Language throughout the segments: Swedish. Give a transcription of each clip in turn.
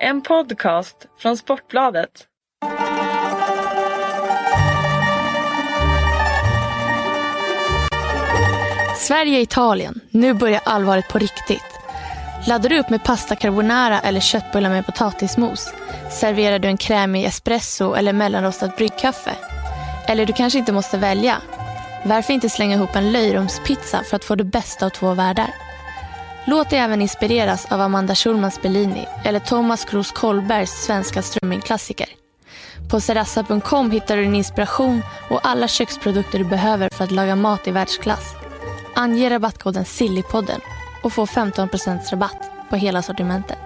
En podcast från Sportbladet. Sverige-Italien. Nu börjar allvaret på riktigt. Laddar du upp med pasta carbonara eller köttbullar med potatismos? Serverar du en krämig espresso eller mellanrostat bryggkaffe? Eller du kanske inte måste välja? Varför inte slänga ihop en löjromspizza för att få det bästa av två världar? Låt dig även inspireras av Amanda Schulmans Bellini eller Thomas Kroos Kollbergs svenska strömmingklassiker. På serassa.com hittar du din inspiration och alla köksprodukter du behöver för att laga mat i världsklass. Ange rabattkoden Sillypodden och få 15% rabatt på hela sortimentet.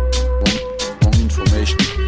Wrong.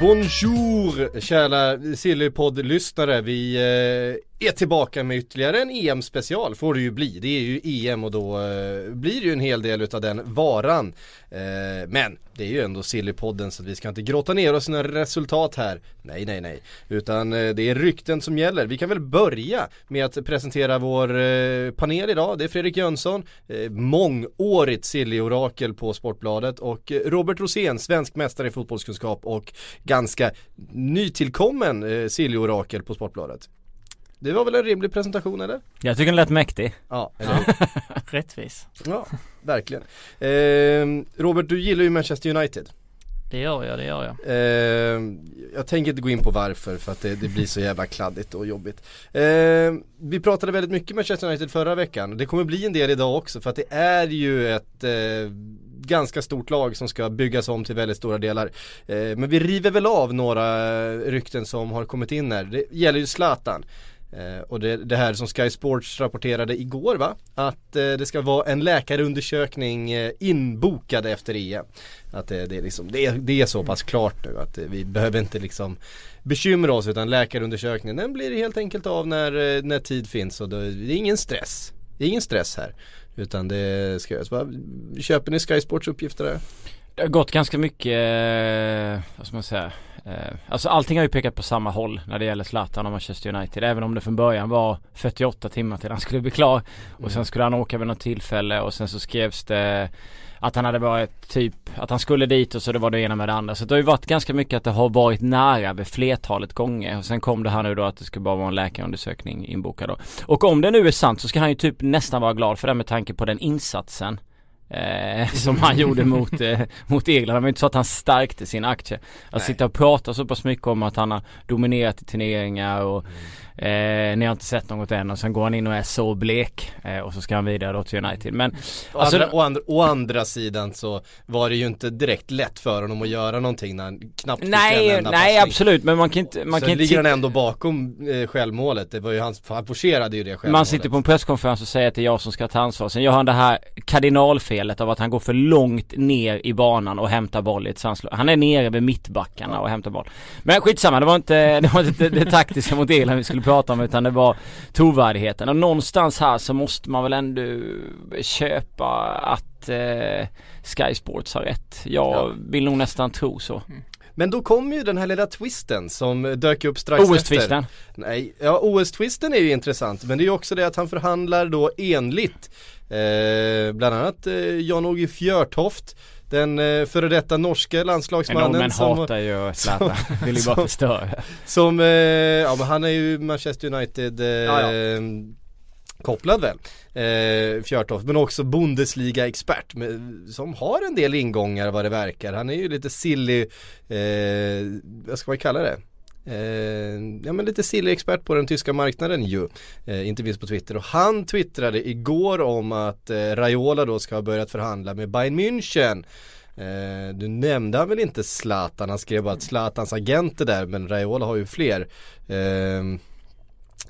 Bonjour kära Sillypodd-lyssnare. Vi eh, är tillbaka med ytterligare en EM-special får det ju bli. Det är ju EM och då eh, blir det ju en hel del utav den varan. Eh, men det är ju ändå Sillypodden så att vi ska inte grotta ner oss i några resultat här. Nej, nej, nej. Utan eh, det är rykten som gäller. Vi kan väl börja med att presentera vår eh, panel idag. Det är Fredrik Jönsson, eh, mångårigt Silly-orakel på Sportbladet och eh, Robert Rosén, svensk mästare i fotbollskunskap och ganska nytillkommen eh, Silly-orakel på Sportbladet. Det var väl en rimlig presentation eller? Jag tycker den lät mäktig. Ja, eller? Rättvis. Ja, verkligen. Eh, Robert, du gillar ju Manchester United. Det gör jag, det gör jag. Eh, jag tänker inte gå in på varför för att det, det blir så jävla kladdigt och jobbigt. Eh, vi pratade väldigt mycket Manchester United förra veckan. Det kommer bli en del idag också för att det är ju ett eh, ganska stort lag som ska byggas om till väldigt stora delar. Eh, men vi river väl av några rykten som har kommit in här. Det gäller ju Zlatan. Eh, och det, det här som Sky Sports rapporterade igår va? Att eh, det ska vara en läkarundersökning eh, inbokad efter EM. Att det, det, är liksom, det, är, det är så pass klart nu att eh, vi behöver inte liksom bekymra oss utan läkarundersökningen den blir helt enkelt av när, eh, när tid finns och då, det är ingen stress. Det är ingen stress här. Utan det ska göras. Va? Köper ni Sky Sports uppgifter där? Det har gått ganska mycket, eh, vad ska man säga, eh, alltså allting har ju pekat på samma håll när det gäller Zlatan och Manchester United. Även om det från början var 48 timmar till han skulle bli klar. Och sen skulle han åka vid något tillfälle och sen så skrevs det att han hade varit typ, att han skulle dit och så det var det ena med det andra. Så det har ju varit ganska mycket att det har varit nära vid flertalet gånger. Och sen kom det här nu då att det ska bara vara en läkarundersökning inbokad då. Och om det nu är sant så ska han ju typ nästan vara glad för det med tanke på den insatsen. Eh, som han gjorde mot, eh, mot England. Det var inte så att han stärkte sin aktie. Att Nej. sitta och prata så pass mycket om att han har dominerat i turneringar och Mm. eh, ni har inte sett något än och sen går han in och är så blek eh, och så ska han vidare då till United. Men Å, Alltså- andra, å, andra, å andra sidan så var det ju inte direkt lätt för honom att göra någonting när han knappt fick en nej, enda nej passning. absolut men man kan inte, man Sen kan inte ligger han ändå bakom eh, självmålet, det var ju hans, han forcerade ju det självmålet Man sitter på en presskonferens och säger att det är jag som ska ta ansvar. Sen gör han det här kardinalfelet av att han går för långt ner i banan och hämtar boll i ett sandslå. Han är nere vid mittbackarna och hämtar boll. Men skitsamma, det var inte det, var inte det taktiska mot Irland vi skulle prata om utan det var trovärdigheten. Och någonstans här så måste man väl ändå köpa att eh, Sky Sports har rätt. Jag Ja. vill nog nästan tro så. Men då kom ju den här lilla twisten som dök upp strax efter OS-twisten. Nej, ja OS-twisten är ju intressant men det är ju också det att han förhandlar då enligt eh, bland annat eh, Jan-Åge Fjörtoft den eh, före detta norska landslagsmannen norrmän som, hatar ju Zlatan. Vill ju bara förstöra. som eh, ja men han är ju Manchester United eh, Ja, kopplad väl eh, Fjörtoft men också Bundesliga-expert som har en del ingångar vad det verkar. Han är ju lite silly, eh, vad ska man kalla det? Eh, ja men lite silly expert på den tyska marknaden ju. Eh, inte minst på Twitter. Och han twittrade igår om att eh, Raiola då ska ha börjat förhandla med Bayern München. Eh, du nämnde han väl inte Zlatan, han skrev bara att Zlatans agent är där men Raiola har ju fler. Eh,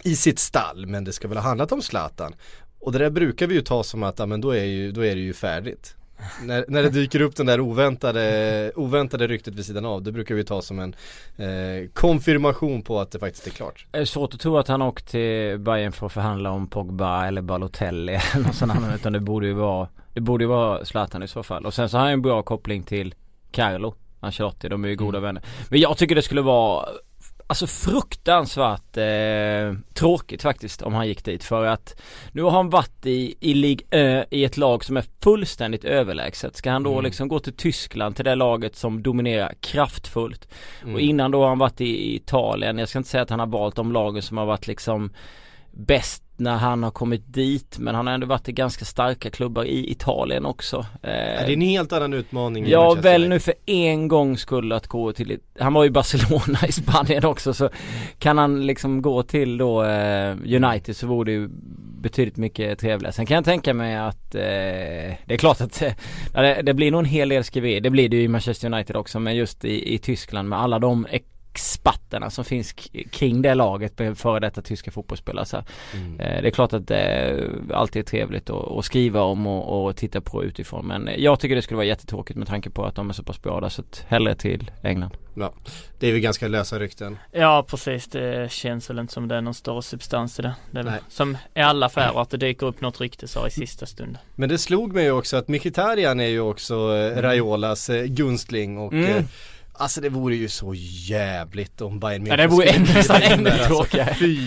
i sitt stall men det ska väl ha handlat om Zlatan. Och det där brukar vi ju ta som att, ja men då är, ju, då är det ju färdigt när, när det dyker upp den där oväntade, oväntade ryktet vid sidan av, det brukar vi ta som en eh, konfirmation på att det faktiskt är klart. Det är svårt att tro att han åkt till Bayern för att förhandla om Pogba eller Balotelli eller någon sån annan utan det borde ju vara Det borde ju vara Zlatan i så fall och sen så har han en bra koppling till Carlo Ancelotti, de är ju goda Mm. vänner Men jag tycker det skulle vara Alltså fruktansvärt eh, tråkigt faktiskt om han gick dit för att Nu har han varit i, i Ligue Ö i ett lag som är fullständigt överlägset Ska han då Mm. liksom gå till Tyskland till det laget som dominerar kraftfullt Mm. och innan då har han varit i i Italien. Jag ska inte säga att han har valt de lagen som har varit liksom bäst när han har kommit dit. Men han har ändå varit i ganska starka klubbar i Italien också. Eh, Ja, det är en helt annan utmaning Ja väl nu för en gång skulle att gå till, han var ju i Barcelona i Spanien också så kan han liksom gå till då eh, United så vore det ju betydligt mycket trevligare. Sen kan jag tänka mig att eh, det är klart att eh, det, det blir nog en hel del skriverier. Det blir det ju i Manchester United också men just i, i Tyskland med alla de experterna som finns kring det laget med före detta tyska fotbollsspelare så. Mm. Eh, Det är klart att det alltid är trevligt att, att skriva om och, och titta på utifrån men jag tycker det skulle vara jättetråkigt med tanke på att de är så pass bra där så att hellre till England. Det är väl ganska lösa rykten. Ja precis, det känns väl inte som det är någon större substans i det. Det är väl Nej. som i alla affärer att det dyker upp något rykte så i sista stund. Men det slog mig ju också att Mkhitaryan är ju också eh, Raiolas eh, gunstling och Mm. Eh, Alltså det vore ju så jävligt om Bayern München Ja, det vore nästan ännu alltså, tråkigare. Fy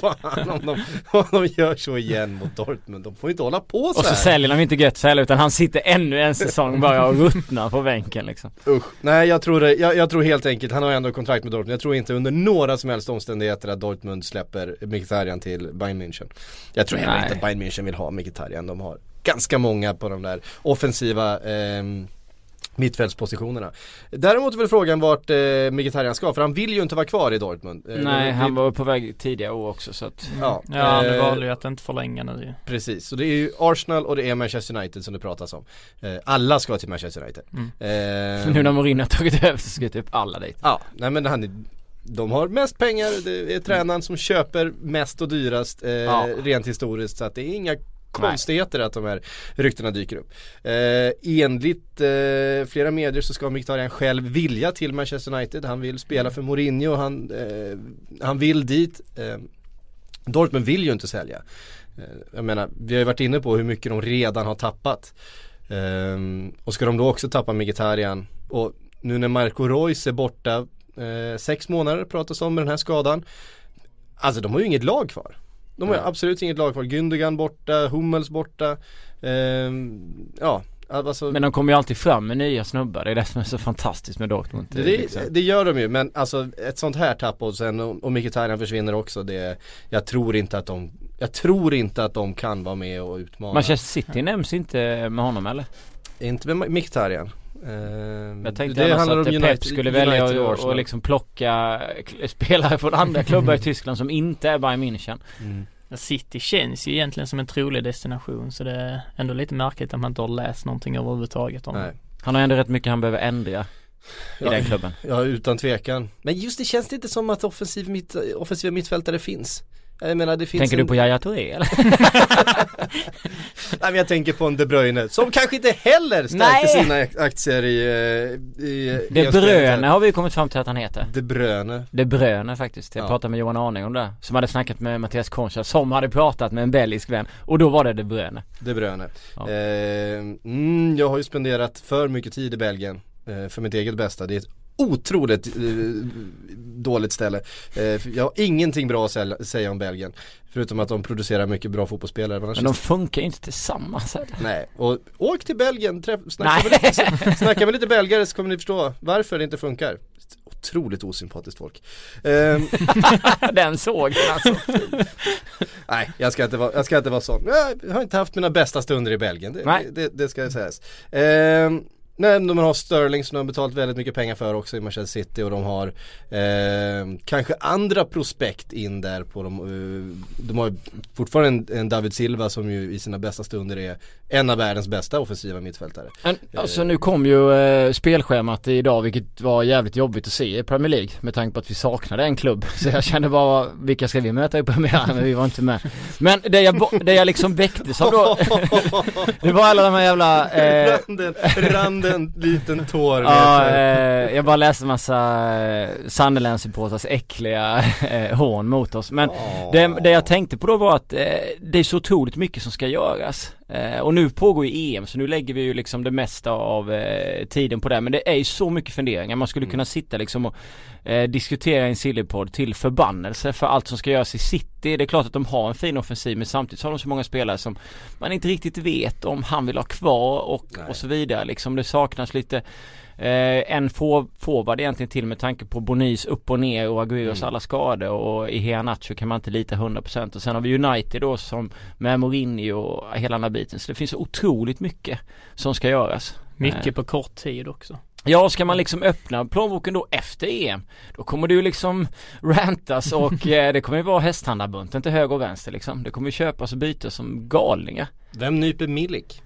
fan om de, om de gör så igen mot Dortmund. De får inte hålla på så Och så här. säljer de inte Götze heller utan han sitter ännu en säsong bara och ruttnar på bänken liksom. Usch. Nej jag tror, det, jag, jag tror helt enkelt, han har ändå kontrakt med Dortmund. Jag tror inte under några som helst omständigheter att Dortmund släpper Mkhitaryan till Bayern München. Jag tror heller inte att Bayern München vill ha Mkhitaryan. De har ganska många på de där offensiva ehm, mittfältspositionerna. Däremot är väl frågan vart eh, Mkhitaryan ska, för han vill ju inte vara kvar i Dortmund. Eh, Nej vi- han var på väg tidigare år också så att Ja, Ja, nu eh, valde ju att inte förlänga nu ju. Precis, så det är ju Arsenal och det är Manchester United som det pratas om. Eh, alla ska till Manchester United. Mm. Eh, nu när Mourinho har tagit över så ska typ alla dit. Ja, nej men han är, de har mest pengar, det är tränaren som köper mest och dyrast eh, Ja. rent historiskt så att det är inga konstigheter att de här ryktena dyker upp. Eh, enligt eh, flera medier så ska Mkhitaryan själv vilja till Manchester United, han vill spela för Mourinho, han, eh, han vill dit. Eh, Dortmund vill ju inte sälja. Eh, jag menar, vi har ju varit inne på hur mycket de redan har tappat. Eh, och ska de då också tappa Mkhitaryan och nu när Marco Reus är borta eh, sex månader pratas om med den här skadan. Alltså de har ju inget lag kvar. De har Nej. absolut inget lag kvar. Gündogan borta, Hummels borta. Ehm, ja, alltså Men de kommer ju alltid fram med nya snubbar, det är det som är så fantastiskt med Dortmund. det, liksom. det gör de ju men alltså ett sånt här tapp och sen om Mkhitaryan försvinner också det Jag tror inte att de Jag tror inte att de kan vara med och utmana Manchester City nämns inte med honom eller? Inte med Mkhitaryan Jag tänkte annars att Pep skulle välja United och att och liksom plocka spelare från andra klubbar i Tyskland som inte är Bayern München. mm. City känns ju egentligen som en trolig destination så det är ändå lite märkligt att man inte har läst någonting överhuvudtaget om Nej. det. Han har ändå rätt mycket han behöver ändra i Ja, den klubben. Ja utan tvekan Men just det känns det inte som att offensiv mitt, offensiva mittfältare finns Jag menar det finns Tänker en... du på Yahya Touré eller? Nej men jag tänker på en De Bruyne som kanske inte heller stärkte Nej. sina ak- aktier i, eh, i De i Bruyne har vi kommit fram till att han heter. De Bruyne De Bruyne faktiskt. Jag Ja. pratade med Johan Arning om det. Som hade snackat med Mattias Concha som hade pratat med en belgisk vän. Och då var det De Bruyne. De Bruyne. Ja. Eh, mm, jag har ju spenderat för mycket tid i Belgien eh, för mitt eget bästa. Det är ett otroligt eh, dåligt ställe. Eh, jag har ingenting bra att säga om Belgien. Förutom att de producerar mycket bra fotbollsspelare. Men Men de funkar ju inte tillsammans heller. Nej, och åk till Belgien, träff, snacka, med lite, snacka med lite belgare så kommer ni förstå varför det inte funkar. Otroligt osympatiskt folk. Ehm, Den såg alltså. Nej, jag ska inte vara, jag ska inte vara sån. Jag har inte haft mina bästa stunder i Belgien, det, Nej. det, det ska sägas. Ehm, Nej, de har Sterling som de har betalat väldigt mycket pengar för också i Manchester City och de har eh, kanske andra prospekt in där på dem. Eh, de har fortfarande en, en David Silva som ju i sina bästa stunder är en av världens bästa offensiva mittfältare. Men, alltså nu kom ju eh, spelschemat idag vilket var jävligt jobbigt att se i Premier League med tanke på att vi saknade en klubb. Så jag kände bara, vilka ska vi möta i premiären? Men vi var inte med. Men det jag, det jag liksom väcktes av då, det var alla de här jävla eh, randen, randen, liten tår. Ja, eh, jag bara läste massa eh, Sunderland-supporters äckliga eh, hån mot oss. Men Åh. det, det jag tänkte på då var att eh, det är så otroligt mycket som ska göras. Eh, och nu pågår ju EM så nu lägger vi ju liksom det mesta av eh, tiden på det. Men det är ju så mycket funderingar. Man skulle kunna sitta liksom och eh, diskutera en sillypodd till förbannelse för allt som ska göras i city. Det är klart att de har en fin offensiv men samtidigt så har de så många spelare som man inte riktigt vet om han vill ha kvar och, och så vidare. Liksom det saknas lite Eh, en for, forward egentligen till med tanke på Bonis upp och ner och Aguiros alla skador och i Heanacho kan man inte lita 100% och sen har vi United då som med Mourinho och hela den här biten. Så det finns otroligt mycket som ska göras. Mycket Eh, på kort tid också. Ja, ska man liksom öppna plånboken då efter EM Då kommer ju liksom rantas och eh, det kommer ju vara hästhandlarbunten till höger och vänster liksom. Det kommer ju köpas och bytas som galningar. Vem nyper Milik?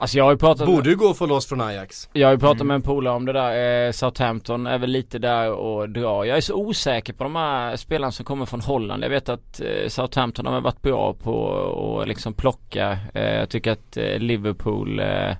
Alltså jag har ju pratat Borde ju gå få loss från Ajax. Jag har ju pratat med en polare om det där, eh, Southampton är väl lite där och drar. Jag är så osäker på de här spelarna som kommer från Holland. Jag vet att eh, Southampton har varit bra på att liksom plocka. Eh, jag tycker att eh, Liverpool eh,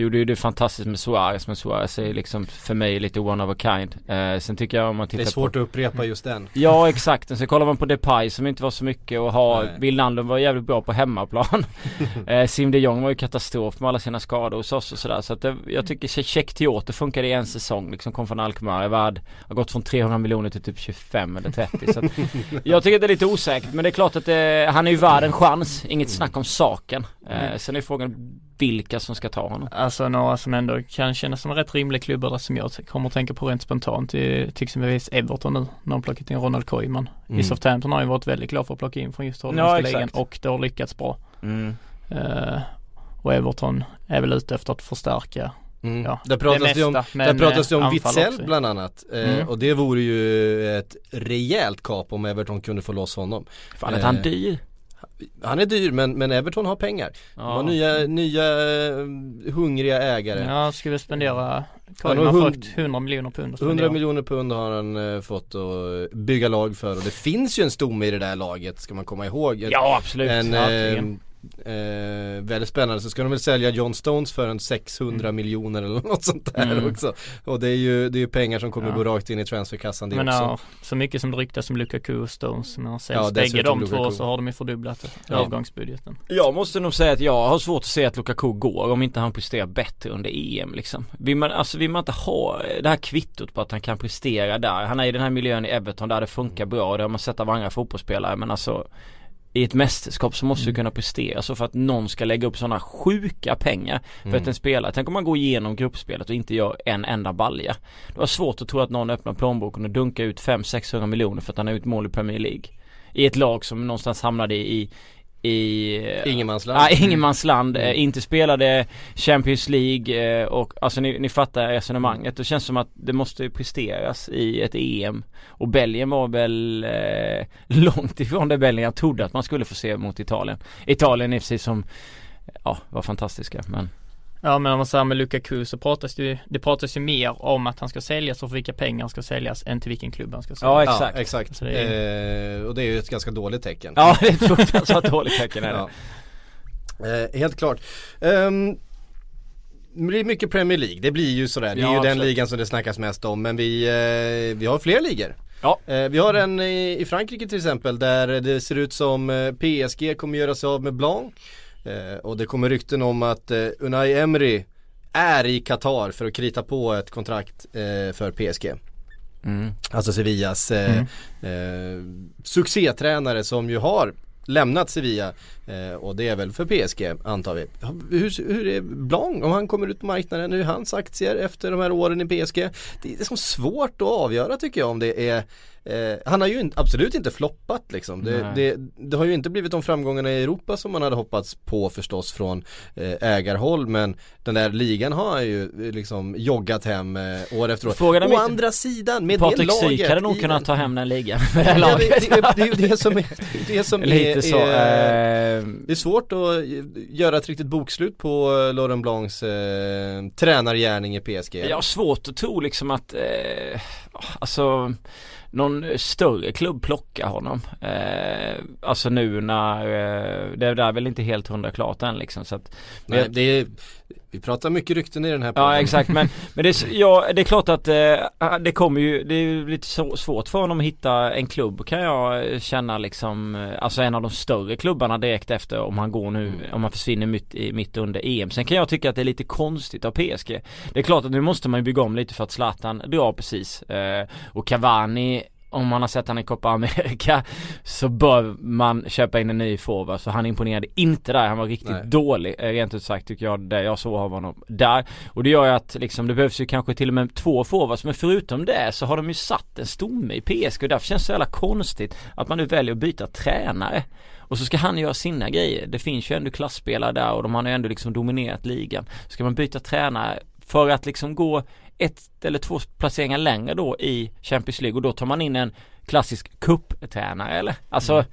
gjorde ju det fantastiskt med Suarez men Suarez är liksom för mig lite one of a kind. Eh, sen tycker jag om man Det tittar är svårt på att upprepa just den. Ja exakt, sen kollar man på Depay som inte var så mycket att ha. Wijnaldum var jävligt bra på hemmaplan. eh, Sim de Jong var ju katastrof med alla sina skador hos oss och sådär. Så att det, jag tycker Check Tiote funkade i en säsong liksom. Kom från Alkmaar, är värd, har gått från 300 miljoner till typ 25 eller 30. så att, jag tycker det är lite osäkert men det är klart att det, han är ju värd en chans. Inget snack om saken. Eh, sen är frågan vilka som ska ta honom. Alltså några som ändå kan kännas som rätt rimliga klubbar som jag kommer att tänka på rent spontant är till exempelvis Everton nu när de plockat in Ronald Koeman. Mm. I Southampton har ju varit väldigt glad för att plocka in från just Ja, holländska exakt. ligan och det har lyckats bra. Mm. Eh, och Everton är väl ute efter att förstärka Mm. Ja, där pratas det, det om, mesta, där pratas det om eh, Witzell också. bland annat. Eh, Mm. och det vore ju ett rejält kap om Everton kunde få loss honom. Fan är han Eh, dyr? Han är dyr men, men Everton har pengar. De har nya, nya eh, hungriga ägare. Ja, vi spendera Koeman har fått 100 miljoner pund att 100 spendera. miljoner pund har han eh, fått att bygga lag för och det finns ju en stomme i det där laget ska man komma ihåg. Ett- Ja absolut, en, eh, eh, väldigt spännande så ska de väl sälja John Stones för en 600 miljoner eller något sånt där Mm. också. Och det är ju det är ju pengar som kommer Ja. gå rakt in i transferkassan det Men också. ja, så mycket som det ryktas om Lukaku och Stones, men säljs Ja, bägge de två så har de ju fördubblat Ja. avgångsbudgeten. Jag måste nog säga att jag har svårt att se att Lukaku går om inte han presterar bättre under EM liksom. Vill man, alltså vill man inte ha det här kvittot på att han kan prestera där. Han är i den här miljön i Everton där det funkar bra och det har man sett av andra fotbollsspelare men alltså i ett mästerskap så måste du kunna prestera så för att någon ska lägga upp sådana sjuka pengar för Mm. att en spelare, tänk om man går igenom gruppspelet och inte gör en enda balja. Det var svårt att tro att någon öppnar plånboken och dunkar ut 500-600 miljoner för att han har gjort mål i Premier League. I ett lag som någonstans hamnade i i Ingenmansland. Ja, ingenmansland, eh, inte spelade Champions League eh, och alltså ni, ni fattar resonemanget. Det känns som att det måste presteras i ett EM. Och Belgien var väl eh, långt ifrån det Belgien trodde att man skulle få se mot Italien. Italien är precis som, ja, var fantastiska men Ja men om man säger med Lukaku så pratas det ju, det pratas ju mer om att han ska säljas och för vilka pengar han ska säljas än till vilken klubb han ska Ja, säljas. exakt. Ja, exakt. Det är- Eh, och det är ju ett ganska dåligt tecken. Ja, det är ett fruktansvärt dåligt tecken är det. Ja. Eh, helt klart. Ehm, det blir mycket Premier League, det blir ju sådär. Det är Ja, ju den absolut. ligan som det snackas mest om. Men vi, eh, vi har fler ligor. Ja. Eh, vi har en i, i Frankrike till exempel där det ser ut som eh, PSG kommer göra sig av med Blanc. Eh, och det kommer rykten om att eh, Unai Emery är i Qatar för att krita på ett kontrakt eh, för PSG. Mm. Alltså Sevillas eh, eh, succétränare som ju har lämnat Sevilla eh, och det är väl för PSG antar vi. Hur, hur är Blanc om han kommer ut på marknaden? Hur är hans aktier efter de här åren i PSG? Det är liksom svårt att avgöra tycker jag om det är eh, han har ju in, absolut inte floppat liksom. Det, det, det har ju inte blivit de framgångarna i Europa som man hade hoppats på förstås från eh, ägarhåll men den där ligan har han ju eh, liksom joggat hem eh, år efter år. Frågan är Å andra sidan med Patrik det laget Syk hade nog kunnat ta hem den ligan med det här laget. det, det, det är ju det som är, det som Lite är, så. är eh, det är svårt att göra ett riktigt bokslut på eh, Laurent Blancs eh, tränargärning i PSG. Jag har svårt att tro liksom att, eh, alltså någon större klubb plockar honom. Eh, alltså nu när, eh, det där är väl inte helt hundra klart än liksom så att Nej, jag- det är, vi pratar mycket rykten i den här podden. Ja exakt men, men det, är, ja, det är klart att eh, det kommer ju, det är ju lite så, svårt för honom att hitta en klubb kan jag känna liksom eh, Alltså en av de större klubbarna direkt efter om han går nu, om han försvinner mitt, mitt under EM. Sen kan jag tycka att det är lite konstigt av PSG. Det är klart att nu måste man ju bygga om lite för att Zlatan drar precis. Eh, och Cavani om man har sett han i Copa America så bör man köpa in en ny forward så han imponerade inte där, han var riktigt Nej. dålig eh, rent ut sagt tycker jag det jag såg av honom där. Och det gör ju att liksom det behövs ju kanske till och med två forwards men förutom det så har de ju satt en stomme i PSG och därför känns det så jävla konstigt att man nu väljer att byta tränare. Och så ska han göra sina grejer. Det finns ju ändå klassspelare där och de har ju ändå liksom dominerat ligan. Ska man byta tränare för att liksom gå ett eller två placeringar längre då i Champions League och då tar man in en klassisk cup-tränare eller? Alltså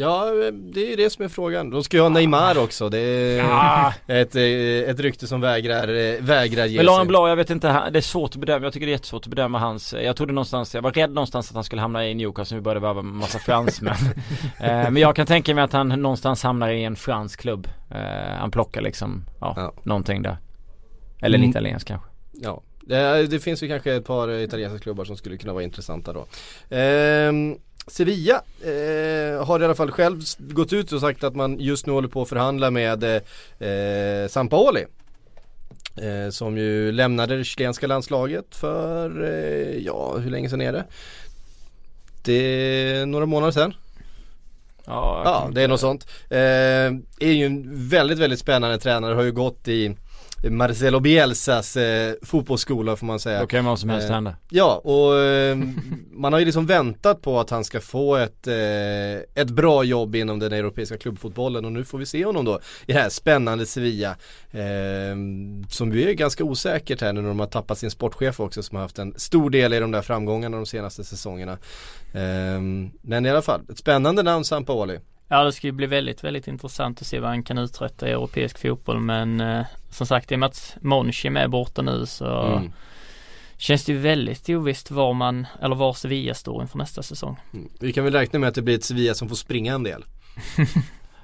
Ja, det är ju det som är frågan. De ska ju ha Neymar också. Det är Ja. ett, eh, ett rykte som vägrar, eh, vägrar ge Men Laurent sig. Blanc, jag vet inte, det är svårt att bedöma, jag tycker det är jättesvårt att bedöma hans Jag trodde någonstans, jag var rädd någonstans att han skulle hamna i Newcastle, vi började värva en massa fransmän eh, Men jag kan tänka mig att han någonstans hamnar i en fransk klubb eh, Han plockar liksom, ja, Ja. någonting där Eller en Mm. italiensk kanske Ja, det, det finns ju kanske ett par eh, italienska klubbar som skulle kunna vara intressanta då. Ehm, Sevilla eh, har i alla fall själv gått ut och sagt att man just nu håller på att förhandla med eh, Sampaoli. Eh, som ju lämnade det chilenska landslaget för, eh, ja hur länge sedan är det? Det är några månader sedan. Ja, Ja, det är något sånt. Eh, är ju en väldigt, väldigt spännande tränare, har ju gått i Marcelo Bielsas eh, fotbollsskola får man säga. Då kan vad som helst Eh, hända Ja, och eh, man har ju liksom väntat på att han ska få ett, eh, ett bra jobb inom den europeiska klubbfotbollen och nu får vi se honom då i det här spännande Sevilla. Eh, som ju är ganska osäkert här nu när de har tappat sin sportchef också som har haft en stor del i de där framgångarna de senaste säsongerna. Eh, men i alla fall, ett spännande namn Sampaoli. Ja det ska ju bli väldigt, väldigt intressant att se vad han kan uträtta i europeisk fotboll men eh, som sagt i och med att Monchi är med borta nu så Mm. känns det ju väldigt ovisst var man, eller var Sevilla står inför nästa säsong. Mm. Vi kan väl räkna med att det blir ett Sevilla som får springa en del. Ja,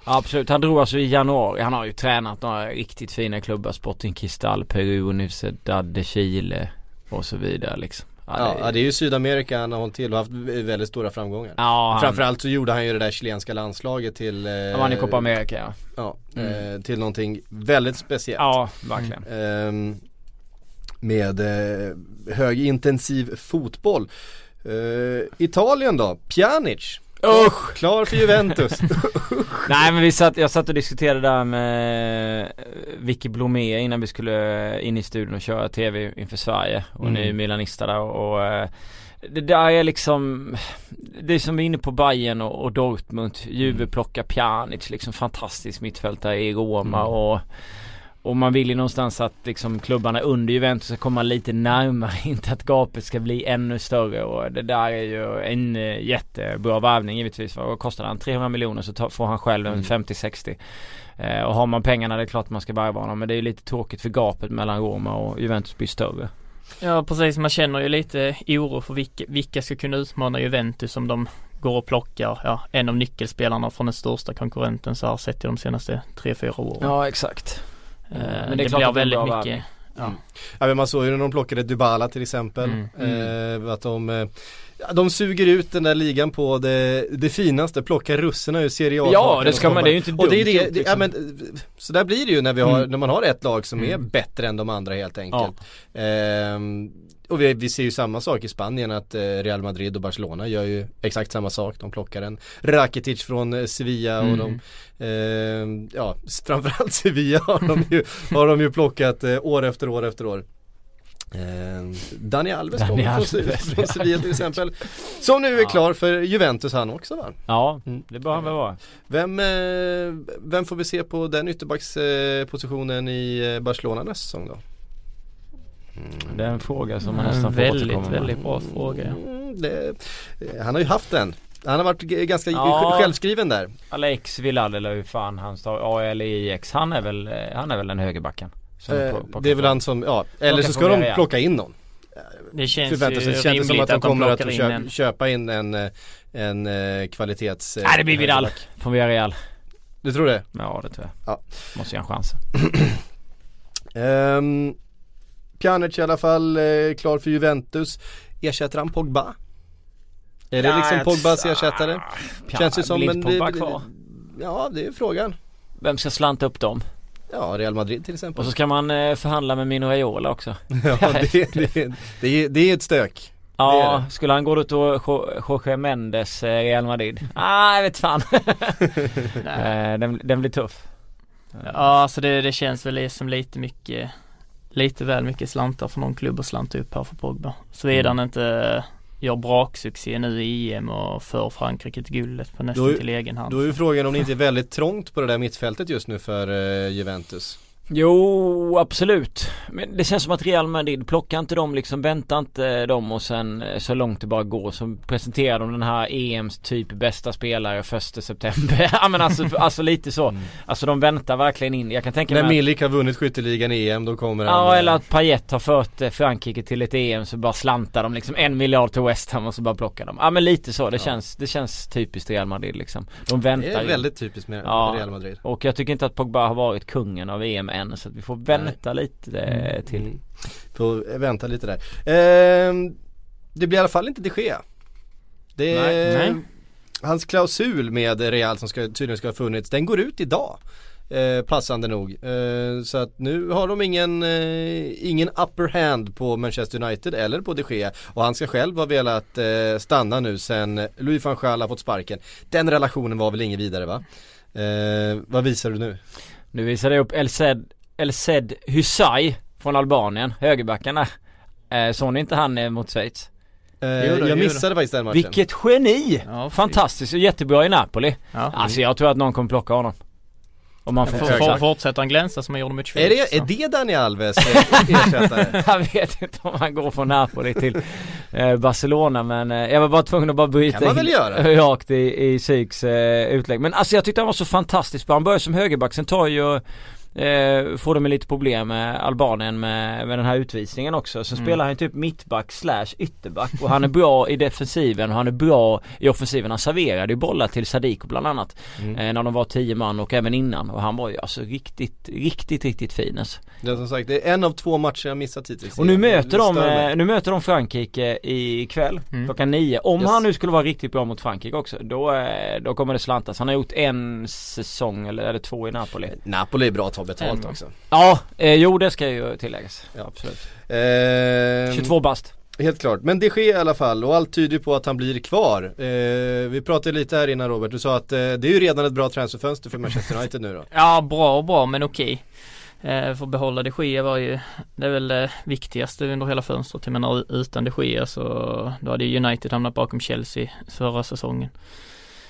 Absolut, han drog alltså i januari, han har ju tränat några riktigt fina klubbar Sporting Cristal, Peru, Universidad de Chile och så vidare liksom Ja, ja det är ju Sydamerika han har hållit till och haft väldigt stora framgångar. Ja, han, Framförallt så gjorde han ju det där chilenska landslaget till eh, han vann i Copa America ja Ja, Mm. eh, till någonting väldigt speciellt. Ja, verkligen Ehm, med eh, högintensiv fotboll. Eh, Italien då, Pjanic. Usch! Klar för Juventus. Nej men vi satt, jag satt och diskuterade där med eh, Vicky Blomé innan vi skulle in i studion och köra TV inför Sverige. Och Mm. ni är milanista där och, och eh, det där är liksom Det är som vi är inne på Bayern och, och Dortmund Juve plockar Pjanic liksom fantastisk mittfältare i Roma Mm. och och man vill ju någonstans att liksom klubbarna under Juventus ska komma lite närmare, inte att gapet ska bli ännu större och det där är ju en eh, jättebra värvning givetvis. Vad kostar han? 300 miljoner så får han själv en Mm. 50-60. Eh, och har man pengarna det är klart man ska värva honom men det är lite tråkigt för gapet mellan Roma och Juventus blir större. Ja precis, man känner ju lite oro för vilka, vilka ska kunna utmana Juventus om de går och plockar ja, en av nyckelspelarna från den största konkurrenten så har sett i de senaste 3-4 åren. Ja exakt. Eh, men det, klart blir att det är en väldigt mycket värvning. ja. ja, men man såg ju när de plockade Dybala till exempel. Mm. Eh, att de eh, de suger ut den där ligan på det, det finaste, plockar russinen ur Serie A Ja, det ska man- det är ju inte Och det är dumt det, det ja, liksom. men eh, Så där blir det ju när vi har, Mm. när man har ett lag som är Mm. bättre än de andra helt enkelt Ehm, Och vi, vi ser ju samma sak i Spanien att eh, Real Madrid och Barcelona gör ju exakt samma sak De plockar en Rakitic från eh, Sevilla och Mm. de ehm, Ja, framförallt Sevilla har de ju, har de ju plockat eh, år efter år efter år Eh, Dani Alves Dani kommer från, Alves, från ja. Sevilla till exempel. Som nu är Ja. klar för Juventus han också va? Ja, Mm. det bör han väl vara. Vem, eh, vem får vi se på den ytterbackspositionen i eh, Barcelona nästa säsong då? Det är en fråga som man En nästan får väldigt, återkomma väldigt bra fråga. ja. Mm, det, eh, han har ju haft den. Han har varit ganska Ja. självskriven där. Alex Villal eller hur fan han står, han är väl, eh, han är väl den högerbacken. Eh, det är väl han som, ja, eller Plocka så ska de plocka in någon. Det känns Förväntar sig, det känns som att de kommer att plockar in köpa, köpa in en, eh, en eh, kvalitets... Nej det blir Vidal från Villarreal. Du tror det? Ja det tror jag. Ja. Måste ge en chans. Um, Pjanic i alla fall eh, klar för Juventus. Ersätter han Pogba? Är det liksom Pogbas ersättare? Känns det som en... Pogba kvar. Ja det är frågan. Vem ska slanta upp dem? Ja Real Madrid till exempel. Och så ska man eh, förhandla med Mino Raiola också. ja det, det, det, är, det är ett stök. Det Ja, det. skulle han gå ut och Jo- Jorge Mendes eh, Real Madrid? Ah, jag vet fan. Den, den blir tuff. Ja alltså det, det känns väl som lite mycket Lite väl mycket slantar för någon klubb att slanta upp här för Pogba. Såvida Mm. han inte gör braksuccé nu i EM och för Frankrike till guldet på nästan till egen hand. Då är ju frågan om det inte är väldigt trångt på det där mittfältet just nu för eh, Juventus. Jo, absolut. Men det känns som att Real Madrid plockar inte dem liksom, väntar inte dem och sen eh, så långt det bara går så presenterar de den här EMs typ bästa spelare första september. ja men alltså, alltså lite så. Alltså de väntar verkligen in. Jag kan tänka När mig att- Milik har vunnit skytteligan i EM då kommer han... Ja eh, eller att Payet har fört eh, Frankrike till ett EM så bara slantar de liksom en miljard till West Ham och så bara plockar de. Ja men lite så, det, Ja. känns, det känns typiskt Real Madrid liksom. De Det väntar är in. väldigt typiskt med Ja. Real Madrid. Och jag tycker inte att Pogba har varit kungen av EM än så att vi får vänta lite eh, till. Mm. Får vänta lite där. Ehm, det blir i alla fall inte de Gea. Det är, Nej. Hans klausul med Real som ska, tydligen ska ha funnits, den går ut idag. Eh, passande nog. Eh, så att nu har de ingen, eh, ingen upper hand på Manchester United eller på de Gea. Och han ska själv ha velat eh, stanna nu sen Louis van Gaal har fått sparken. Den relationen var väl ingen vidare va? Eh, vad visar du nu? Nu visar det upp Elsed, Elsed Hysaj från Albanien, högerbacken där. Eh, såg ni inte han eh, mot Schweiz? Eh, jag då. missade faktiskt den matchen. Vilket geni! Ja. Fantastiskt och jättebra i Napoli. Ja. Alltså jag tror att någon kommer plocka honom. Om man får Får, fortsätter han glänsa som han gjorde mot Schweiz Är det, är det Dani Alves ersättare? Jag vet inte om han går från Napoli till eh, Barcelona men eh, jag var bara tvungen att bara bryta Kan man väl in göra? rakt i, i Syks eh, utlägg. Men alltså jag tyckte han var så fantastiskt bra. Han började som högerback, sen tar ju Eh, får de lite problem med Albanien med, med den här utvisningen också. Sen Mm. spelar han typ mittback slash ytterback och han är bra i defensiven och han är bra i offensiven. Han serverade ju bollar till Sadiko bland annat. Mm. Eh, när de var tio man och även innan och han var ju alltså riktigt, riktigt, riktigt fin alltså. Det är som sagt, det är en av två matcher jag missat hittills. Och nu möter, de, eh, nu möter de Frankrike ikväll Mm. klockan nio. Om Yes. han nu skulle vara riktigt bra mot Frankrike också då, eh, då kommer det slantas. Han har gjort en säsong eller, eller två i Napoli. Napoli är bra ta betalt också. Ja, eh, jo det ska ju tilläggas. Ja. Absolut. Ehm, 22 bast. Helt klart, men det sker i alla fall och allt tyder på att han blir kvar. Eh, vi pratade lite här innan Robert, du sa att eh, det är ju redan ett bra transferfönster för Manchester United nu då. Ja bra och bra men okej. Eh, för att behålla de Gea var ju, det är väl det viktigaste under hela fönstret. Jag menar utan de Gea så då hade ju United hamnat bakom Chelsea förra säsongen.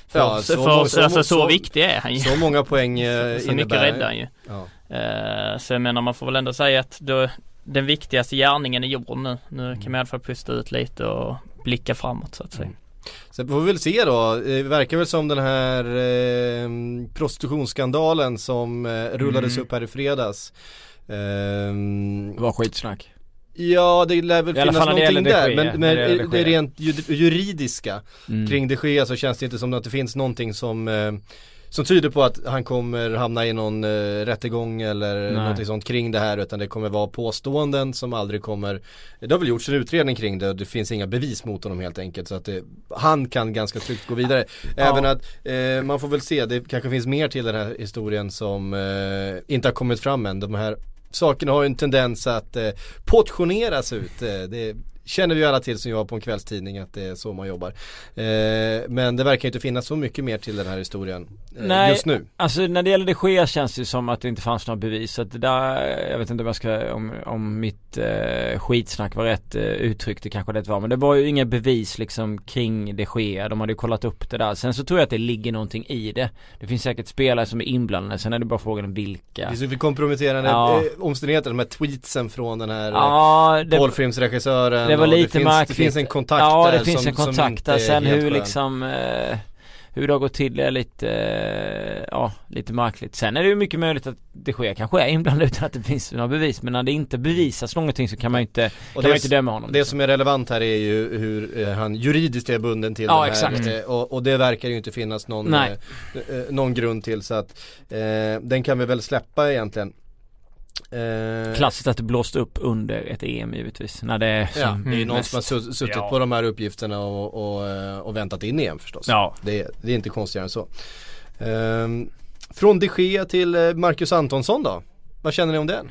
För, Ja, så- för, så- alltså, så, så- viktig är han ju. Så många poäng eh, så mycket innebär räddar han ju. Ja. Eh, så jag menar man får väl ändå säga att då, den viktigaste gärningen är gjord nu. Nu Mm. kan man i alla fall pusta ut lite och blicka framåt så att säga. Mm. Sen får vi väl se då, det verkar väl som den här eh, prostitutionsskandalen som eh, rullades Mm. upp här i fredags. Ehm, Det var skitsnack. Ja det lär väl finnas det någonting där men, Gea, men när det det rent ju- juridiska Mm. kring de Gea så känns det inte som att det finns någonting som eh, som tyder på att han kommer hamna i någon eh, rättegång eller Nej. någonting sånt kring det här utan det kommer vara påståenden som aldrig kommer Det har väl gjorts en utredning kring det och det finns inga bevis mot honom helt enkelt så att det, han kan ganska tryggt gå vidare Även att eh, man får väl se, det kanske finns mer till den här historien som eh, inte har kommit fram än De här sakerna har ju en tendens att eh, portioneras ut. Eh, det, känner vi ju alla till som jobbar på en kvällstidning att det är så man jobbar. Eh, men det verkar inte finnas så mycket mer till den här historien eh, Nej. just nu. Alltså när det gäller de Gea känns det som att det inte fanns några bevis. Så att det där, jag vet inte om jag ska, om, om mitt eh, skitsnack var rätt eh, uttryckt, det kanske det var. Men det var ju inga bevis liksom kring de Gea. De hade ju kollat upp det där. Sen så tror jag att det ligger någonting i det. Det finns säkert spelare som är inblandade. Sen är det bara frågan om vilka. Det finns ju komprometterande Ja. eh, omständigheter, de här tweetsen från den här eh, Ja, det, porrfilmsregissören. Det var lite det finns, märkligt. Det finns en kontakt Ja, där det finns som, en kontakt där. är Sen hur skön. liksom eh, hur det har gått till är lite, eh, ja, lite märkligt. Sen är det ju mycket möjligt att det sker kanske är inblandad utan att det finns några bevis. Men när det inte bevisas någonting så kan man ju inte, kan Och man ju det, inte döma honom. det som är relevant här är ju hur eh, han juridiskt är bunden till Ja, det här. exakt. Eh, och, och det verkar ju inte finnas någon, eh, eh, någon grund till så att den kan vi väl släppa egentligen. Eh, Klassiskt att det blåst upp under ett EM givetvis. När det är Ja, som det är ju någon mest- som har su- suttit Ja. på de här uppgifterna och, och, eh, och väntat in igen förstås. Ja. Det, det är inte konstigare än så. Ehm, från de Gea till eh, Marcus Antonsson då? Vad känner ni om den?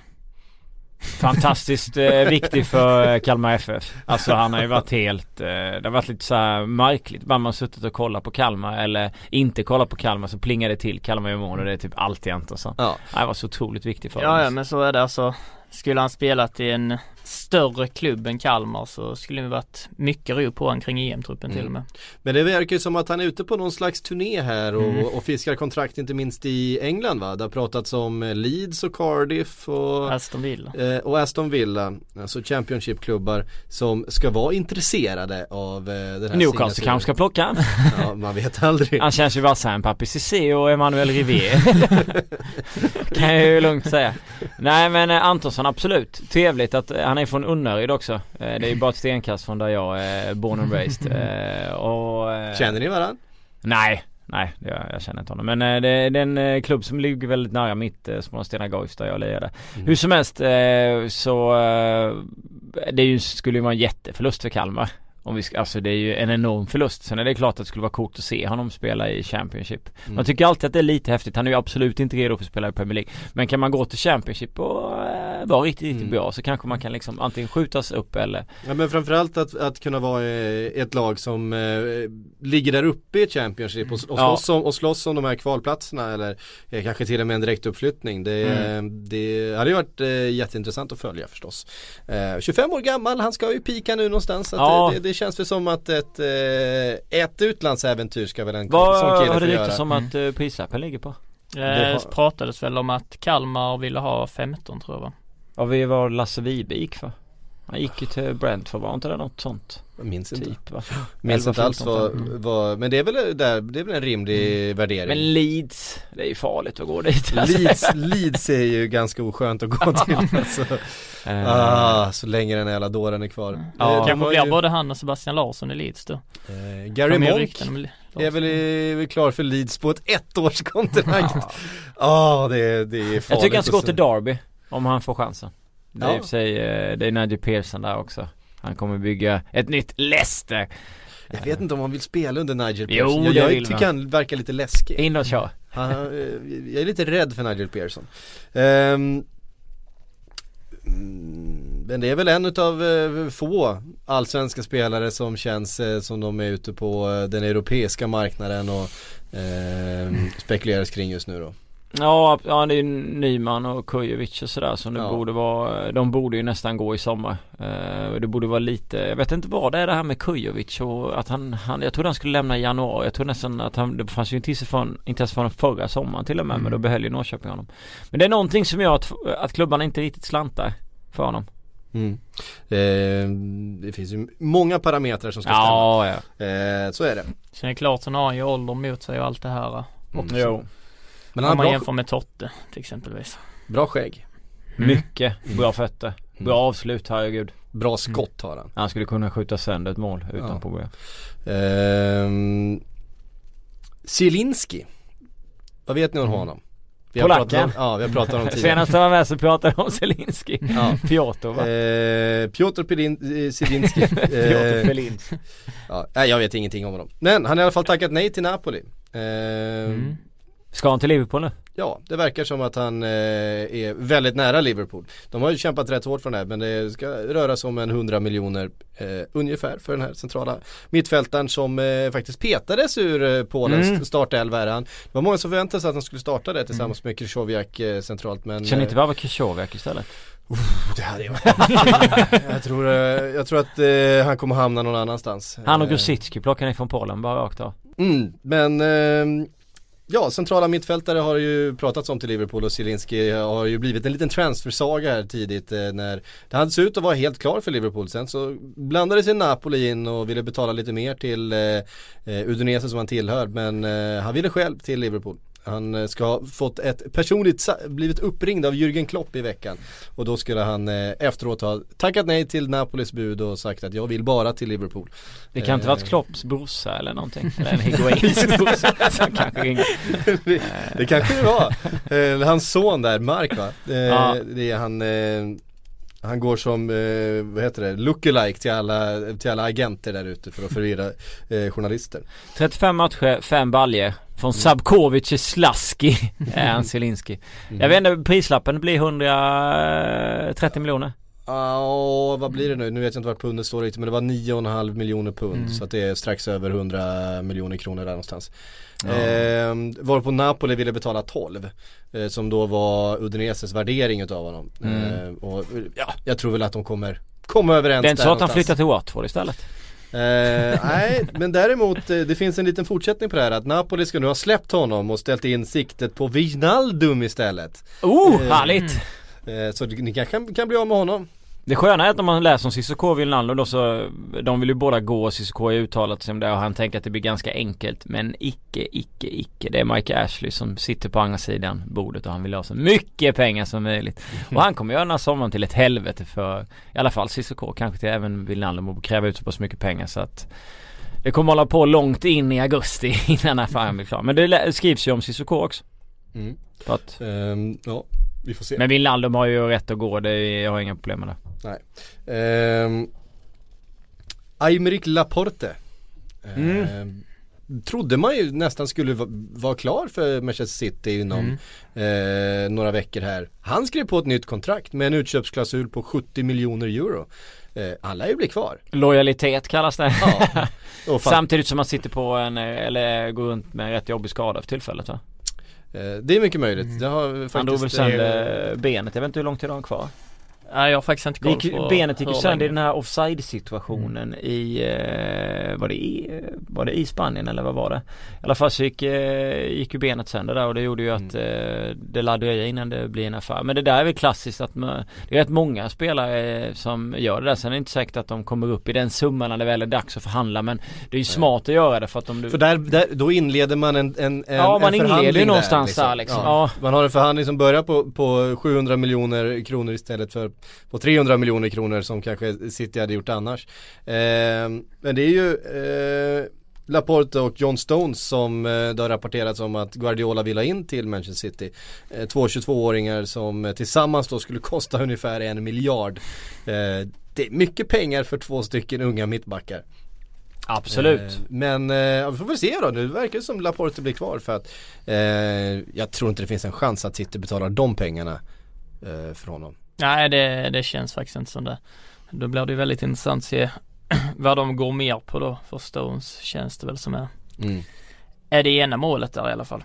Fantastiskt eh, viktig för eh, Kalmar FF. Alltså han har ju varit helt, eh, det har varit lite så här märkligt. Bara man suttit och kollat på Kalmar eller inte kollat på Kalmar så plingar det till Kalmar gör mål och det är typ alltid Antonsson. Ja. Han var så otroligt viktig för Ja, ja oss. men så är det alltså. Skulle han spelat i en större klubb än Kalmar så skulle det varit mycket ro på han kring EM-truppen till och med. Men det verkar ju som att han är ute på någon slags turné här och, Mm. och fiskar kontrakt inte minst i England va? Det har pratats om eh, Leeds och Cardiff och Aston Villa. Eh, och Aston Villa, alltså Championship-klubbar som ska vara intresserade av eh, den här Newcastle kanske ska plocka. Ja, man vet aldrig. Han känns ju vassare än Papi Cissé och Emmanuel Rivier. kan jag ju lugnt säga. Nej men eh, Antonsson absolut. Trevligt att eh, han är från Unnaryd också. Eh, det är ju bara ett stenkast från där jag är born and raised. Eh, och, eh, Känner ni varandra? Nej, nej jag, jag känner inte honom. Men eh, det, det är en eh, klubb som ligger väldigt nära mitt eh, Småland Stena Guif där jag lirade. Mm. Hur som helst eh, så eh, det är ju, skulle ju vara en jätteförlust för Kalmar. Om vi ska, alltså det är ju en enorm förlust. Sen är det klart att det skulle vara coolt att se honom spela i Championship. Mm. Man tycker alltid att det är lite häftigt. Han är ju absolut inte redo för att spela i Premier League. Men kan man gå till Championship och eh, vara riktigt, riktigt Mm. bra så kanske man kan liksom antingen skjutas upp eller Ja men framförallt att, att kunna vara eh, ett lag som eh, ligger där uppe i Championship och, och, Ja. slåss om, och slåss om de här kvalplatserna eller eh, kanske till och med en direktuppflyttning. Det, Mm. det hade ju varit eh, jätteintressant att följa förstås. Eh, 25 år gammal, han ska ju pika nu någonstans. Så Ja. det, det, det känns väl som att ett, eh, ett utlandsäventyr ska väl en sån Vad kille har få det göra. ryktats om att uh, prislappen ligger på? Det har- pratades väl om att Kalmar ville ha 15 tror jag va? Ja vi var Lasse Vibe gick för. Han gick ju till Brentford, var inte det något sånt? Jag minns inte. Typ va? Minns 11, inte alls 14, vad, 15. vad, men det är väl där, det är väl en rimlig värdering. Men Leeds, det är ju farligt att gå dit alltså. Leeds, Leeds är ju ganska oskönt att gå till alltså. Eh, ah, Så länge den jävla dåren är kvar Ja. Eh, Kanske blir ju- både han och Sebastian Larsson i Leeds då. eh, Gary Monk är väl, är väl klar för Leeds på ett ettårskontrakt Ja det, är- det är farligt Jag tycker han ska gå till. Derby om han får chansen. Det är Ja. i och för sig, eh, det är Nigel Pearson där också. Han kommer bygga ett nytt Leicester. Jag vet inte om han vill spela under Nigel Jo, Pearson det Jag, vill jag tycker man. han verkar lite läskig In och kör. Han, eh, jag är lite rädd för Nigel Pearson mm, Men det är väl en utav eh, få allsvenska spelare som känns som de är ute på den europeiska marknaden och eh, spekuleras kring just nu då Ja, ja det är Nyman och Kujovic och sådär som det Ja. borde vara. De borde ju nästan gå i sommar. Eh, Det borde vara lite Jag vet inte vad det är det här med Kujovic och att han, han Jag trodde han skulle lämna i januari. Jag tror nästan att han Det fanns ju intresse från Intresse från förra sommaren till och med Men då behöll ju Norrköping honom. Men det är någonting som gör att, att klubbarna inte riktigt slantar För honom. Mm. eh, Det finns ju många parametrar som ska stämma. Ja, ja eh, Så är det. Sen är det klart, sen har han ju ålder mot sig och allt det här. Också. Jo Men Om han man har bra, jämför med Totte till exempelvis. bra skägg. Mycket bra fötter. Bra avslut, herregud. Bra skott har han. Han skulle kunna skjuta sönder ett mål utan Ja. problem. Ehm, Zielinski. Vad vet ni om honom? Vi har Polacken. pratat om, ja, vi har pratat om tidigare. Senast jag var med så pratade jag om Zelinski Ja. Piotr va? Eh, Piotr Pelin, eh, Zielinski. Piotr eh, Pelin. ja, Jag vet ingenting om honom. Men han har i alla fall tackat nej till Napoli. Eh, Mm. Ska han till Liverpool nu? ja, det verkar som att han eh, är väldigt nära Liverpool. De har ju kämpat rätt hårt för den här men det ska röra sig om en 100 miljoner eh, ungefär för den här centrala mittfältaren som eh, faktiskt petades ur eh, Polens Mm. startelva. är han. Det var många som förväntade sig att han skulle starta det tillsammans med Krychowiak eh, centralt men eh, inte värva Krychowiak istället? det hade jag jag tror, eh, jag tror att han kommer hamna någon annanstans. Han och Grosicki plockar ni från Polen bara rakt av. Mm, men ja, centrala mittfältare har ju pratats om till Liverpool och Zielinski har ju blivit en liten transfersaga här tidigt eh, när det hade sett ut att vara helt klar för Liverpool. Sen så blandade sig Napoli in och ville betala lite mer till eh, eh Udinese som han tillhör men eh, han ville själv till Liverpool. Han eh, ska ha fått ett personligt, blivit uppringd av Jürgen Klopp i veckan. Och då skulle han eh, efteråt ha tackat nej till Napolis bud och sagt att jag vill bara till Liverpool. Det kan inte Eh. varit Klopps brorsa eller någonting. Eller en Higuains brorsa kanske det, det kanske det var. Eh, hans son där, Mark va? Eh, Ja. Det är han eh, han går som, eh, vad heter det, lookalike till alla, till alla agenter där ute för att förvirra eh, journalister. 35 matcher, 5 baljer Från Sabkovic till Slaski är han Zielinski. Jag vet inte, prislappen blir 130 miljoner. Ja, vad blir det nu? Nu vet jag inte vart pundet står riktigt men det var 9,5 miljoner pund Mm. så att det är strax över 100 miljoner kronor där någonstans. Ja. Eh, varpå Napoli ville betala 12 eh, som då var Udineses värdering utav honom. Mm. Eh, och ja, jag tror väl att de kommer komma överens Det är inte så att han flyttar till Watford istället? Eh, nej, men däremot eh, det finns en liten fortsättning på det här att Napoli ska nu ha släppt honom och ställt in siktet på Wijnaldum istället. Oh, Eh, härligt! Eh, så ni kanske kan, kan bli av med honom. Det sköna är att om man läser om Cissoko och Wijnaldum då så De vill ju båda gå och Cissoko har uttalat sig om det och han tänker att det blir ganska enkelt. Men icke, icke, icke. Det är Mike Ashley som sitter på andra sidan bordet och han vill ha så mycket pengar som möjligt. Och han kommer göra den här sommaren till ett helvete för I alla fall Cissoko, kanske till även Wijnaldum och kräva ut så pass mycket pengar så att Det kommer hålla på långt in i augusti innan affären blir klar. Men det skrivs ju om Cissoko också. Mm. att, Ehm, ja, vi får se. Men Wijnaldum har ju rätt att gå, det är, jag har inga problem med det Ehm, Aymeric Laporte. Mm. Ehm, Trodde man ju nästan skulle va- vara klar för Manchester City inom Mm. eh, några veckor här. Han skrev på ett nytt kontrakt med en utköpsklausul på 70 miljoner euro. Eh, alla ju bli kvar. Lojalitet kallas det Ja. Samtidigt som man sitter på en, eh, eller går runt med en rätt jobbig skada för tillfället va? Eh, det är mycket möjligt. Det har faktiskt, Han drog väl sönder benet, jag vet inte hur lång tid han har kvar? Nej jag har faktiskt inte Det koll på benet gick ju sönder i den här offside situationen i, eh, var det i, var det i Spanien eller vad var det? I alla fall så gick, eh, gick ju benet sönder där och det gjorde ju att eh, det dröja innan det blir en affär. Men det där är väl klassiskt att man, det är rätt många spelare som gör det där. Sen är det inte säkert att de kommer upp i den summan när det väl är dags att förhandla men det är ju smart att göra det för att om du För där, där, då inleder man en, en, en Ja, man en inleder ju någonstans där, liksom. Ja. Man har en förhandling som börjar på, på 700 miljoner kronor istället för på 300 miljoner kronor som kanske City hade gjort annars. Eh, men det är ju eh, Laporte och John Stones som eh, det har rapporterats om att Guardiola vill ha in till Manchester City. Eh, två 22-åringar som eh, tillsammans då skulle kosta ungefär en miljard. Eh, det är mycket pengar för två stycken unga mittbackar. Absolut. Eh, men eh, vi får väl se då. Nu verkar det som Laporte blir kvar för att eh, jag tror inte det finns en chans att City betalar de pengarna eh, för honom. Nej det, det känns faktiskt inte som det. Då blir det väldigt intressant att se vad de går mer på då för Stones känns det väl som är. Är det ena målet där i alla fall.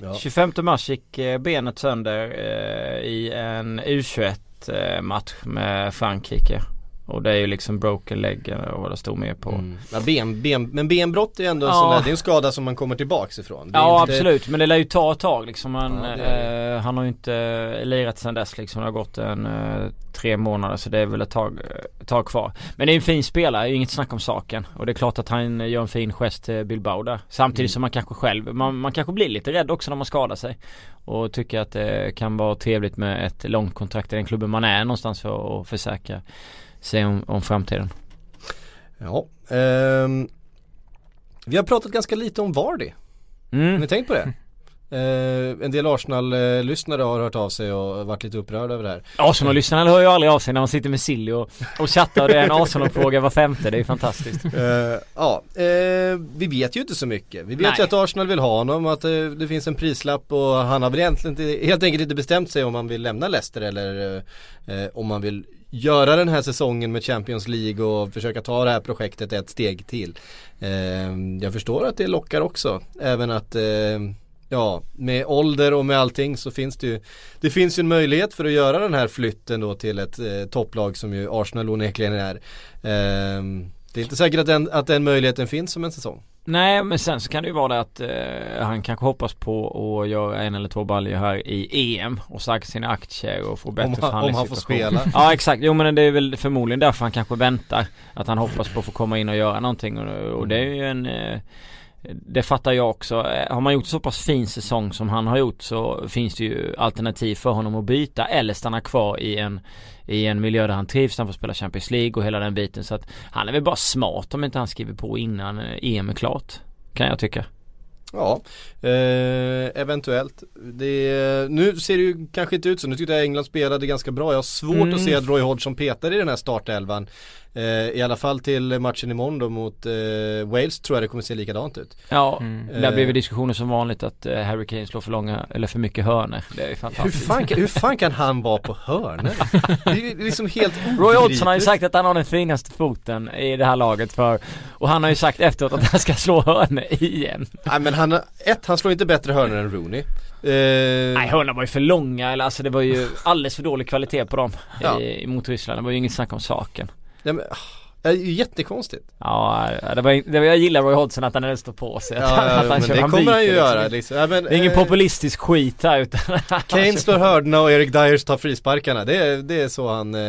Ja. 25 mars gick eh, benet sönder eh, i en U21 eh, match med Frankrike. Och det är ju liksom broken leg eh, och vad det stod med på. Mm. Ja, ben, ben, men benbrott är ändå en Ja. sån där, det är en skada som man kommer tillbaks ifrån. Ja inte- absolut men det lär ju ta ett tag liksom. Han, Ja, eh, han har ju inte eh, lirat sedan dess liksom. Det har gått en eh, tre månader så det är väl ett tag, eh, ett tag kvar. Men det är en fin spelare, inget snack om saken. Och det är klart att han gör en fin gest till Bilbao där. Samtidigt Mm. som man kanske själv, man, man kanske blir lite rädd också när man skadar sig. Och tycker att det kan vara trevligt med ett långt kontrakt i den klubben man är någonstans för att försäkra sig om, om framtiden. Ja. ehm, vi har pratat ganska lite om Vardy. Har Mm. ni tänkt på det? Eh, en del Arsenal-lyssnare har hört av sig och varit lite upprörda över det här. Arsenal-lyssnarna hör ju aldrig av sig när man sitter med Silly och, och chattar och det är en Arsenal-fråga var femte, det är ju fantastiskt. Eh, ja, eh, vi vet ju inte så mycket. Vi vet Nej. ju att Arsenal vill ha honom, att eh, det finns en prislapp och han har väl egentligen inte, helt enkelt inte bestämt sig om han vill lämna Leicester eller eh, eh, om han vill göra den här säsongen med Champions League och försöka ta det här projektet ett steg till. Eh, jag förstår att det lockar också, även att eh, Ja, med ålder och med allting så finns det ju Det finns ju en möjlighet för att göra den här flytten då till ett eh, topplag som ju Arsenal onekligen är. Eh, det är inte säkert att den, att den möjligheten finns om en säsong. Nej men sen så kan det ju vara det att eh, han kanske hoppas på att göra en eller två baljor här i EM och säkra sina aktier och få bättre Om han- om han får förhandlingssituation. spela. Ja exakt, jo men det är väl förmodligen därför han kanske väntar. Att han hoppas på att få komma in och göra någonting och, och det är ju en eh, det fattar jag också. Eh, Har man gjort så pass fin säsong som han har gjort så finns det ju alternativ för honom att byta eller stanna kvar i en i en miljö där han trivs, han får spela Champions League och hela den biten så att han är väl bara smart om inte han skriver på innan eh, EM är klart. Kan jag tycka. Ja, eh, eventuellt. Det, nu ser det ju kanske inte ut så. Nu tyckte jag England spelade ganska bra. Jag har svårt Mm. att se att Roy Hodgson petar i den här startelvan. Eh, I alla fall till matchen imorgon då mot eh, Wales tror jag det kommer se likadant ut. Ja, Mm. där blir diskussioner som vanligt att eh, Harry Kane slår för långa eller för mycket hörnor. Det är ju Hur fantastiskt. fan, kan- hur fan kan han vara på hörnor? Det är ju liksom helt Roy Hodgson har ju sagt att han har den finaste foten i det här laget för Och han har ju sagt efteråt att han ska slå hörnor igen. Nej men han, ett, han slår inte bättre hörnor än Rooney. Eh, Nej hörnorna var ju för långa eller alltså det var ju alldeles för dålig kvalitet på dem Ja. i, mot Ryssland. Det var ju inget snack om saken. 那么 det är ju jättekonstigt. Ja, det var, det var jag gillar Roy Hodgson att han ändå står på sig. Att, Ja, han- ja, att han men kör- det han kommer han ju liksom. göra liksom. ja, men, Det är ingen eh, populistisk skit här utan Kane slår hörnorna och Erik Dyers tar frisparkarna. Det är, det är så han eh,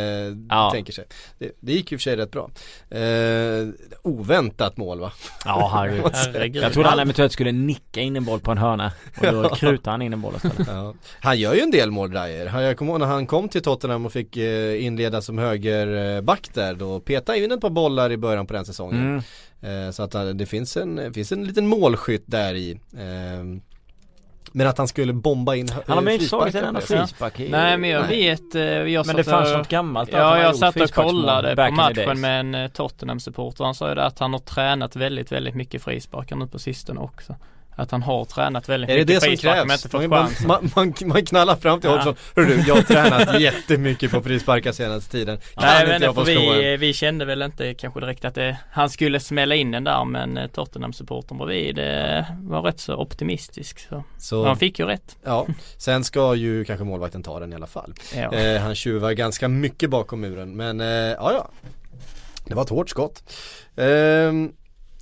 Ja. tänker sig. Det, det gick ju i och för sig rätt bra. Eh, oväntat mål va? Ja herregud. Herregud. Jag trodde han eventuellt skulle nicka in en boll på en hörna och då krutade han in en boll. Ja. Han gör ju en del mål Dyer. Han- Jag kommer ihåg när han kom till Tottenham och fick eh, inleda som högerback där. Då petade han in ett par bollar i början på den säsongen. Mm. Eh, så att han- det finns en, finns en liten målskytt där i. Eh, men att han skulle bomba in Han har eh, ju inte slagit en enda frispark i... Nej men jag Nej. vet, eh, jag Men det fanns och- något gammalt Ja jag satt och kollade på matchen med en eh, Tottenham-supporter. Han sa ju det att han har tränat väldigt, väldigt mycket frisparkar nu på sistone också. Att han har tränat väldigt Är det mycket det som frisparkar men krävs? inte fått Man, man, man, man knallar fram till Ja. Hodgson. Hörru, jag har tränat jättemycket på frisparkar senaste tiden. Kan Nej inte men jag få vi, vi kände väl inte kanske direkt att det, han skulle smälla in den där men eh, Tottenham-supportern bredvid eh, var rätt så optimistisk. Så. Så, Han fick ju rätt. ja, sen ska ju kanske målvakten ta den i alla fall. Ja. Eh, han tjuvar ganska mycket bakom muren men eh, ja ja. Det var ett hårt skott. Ehm,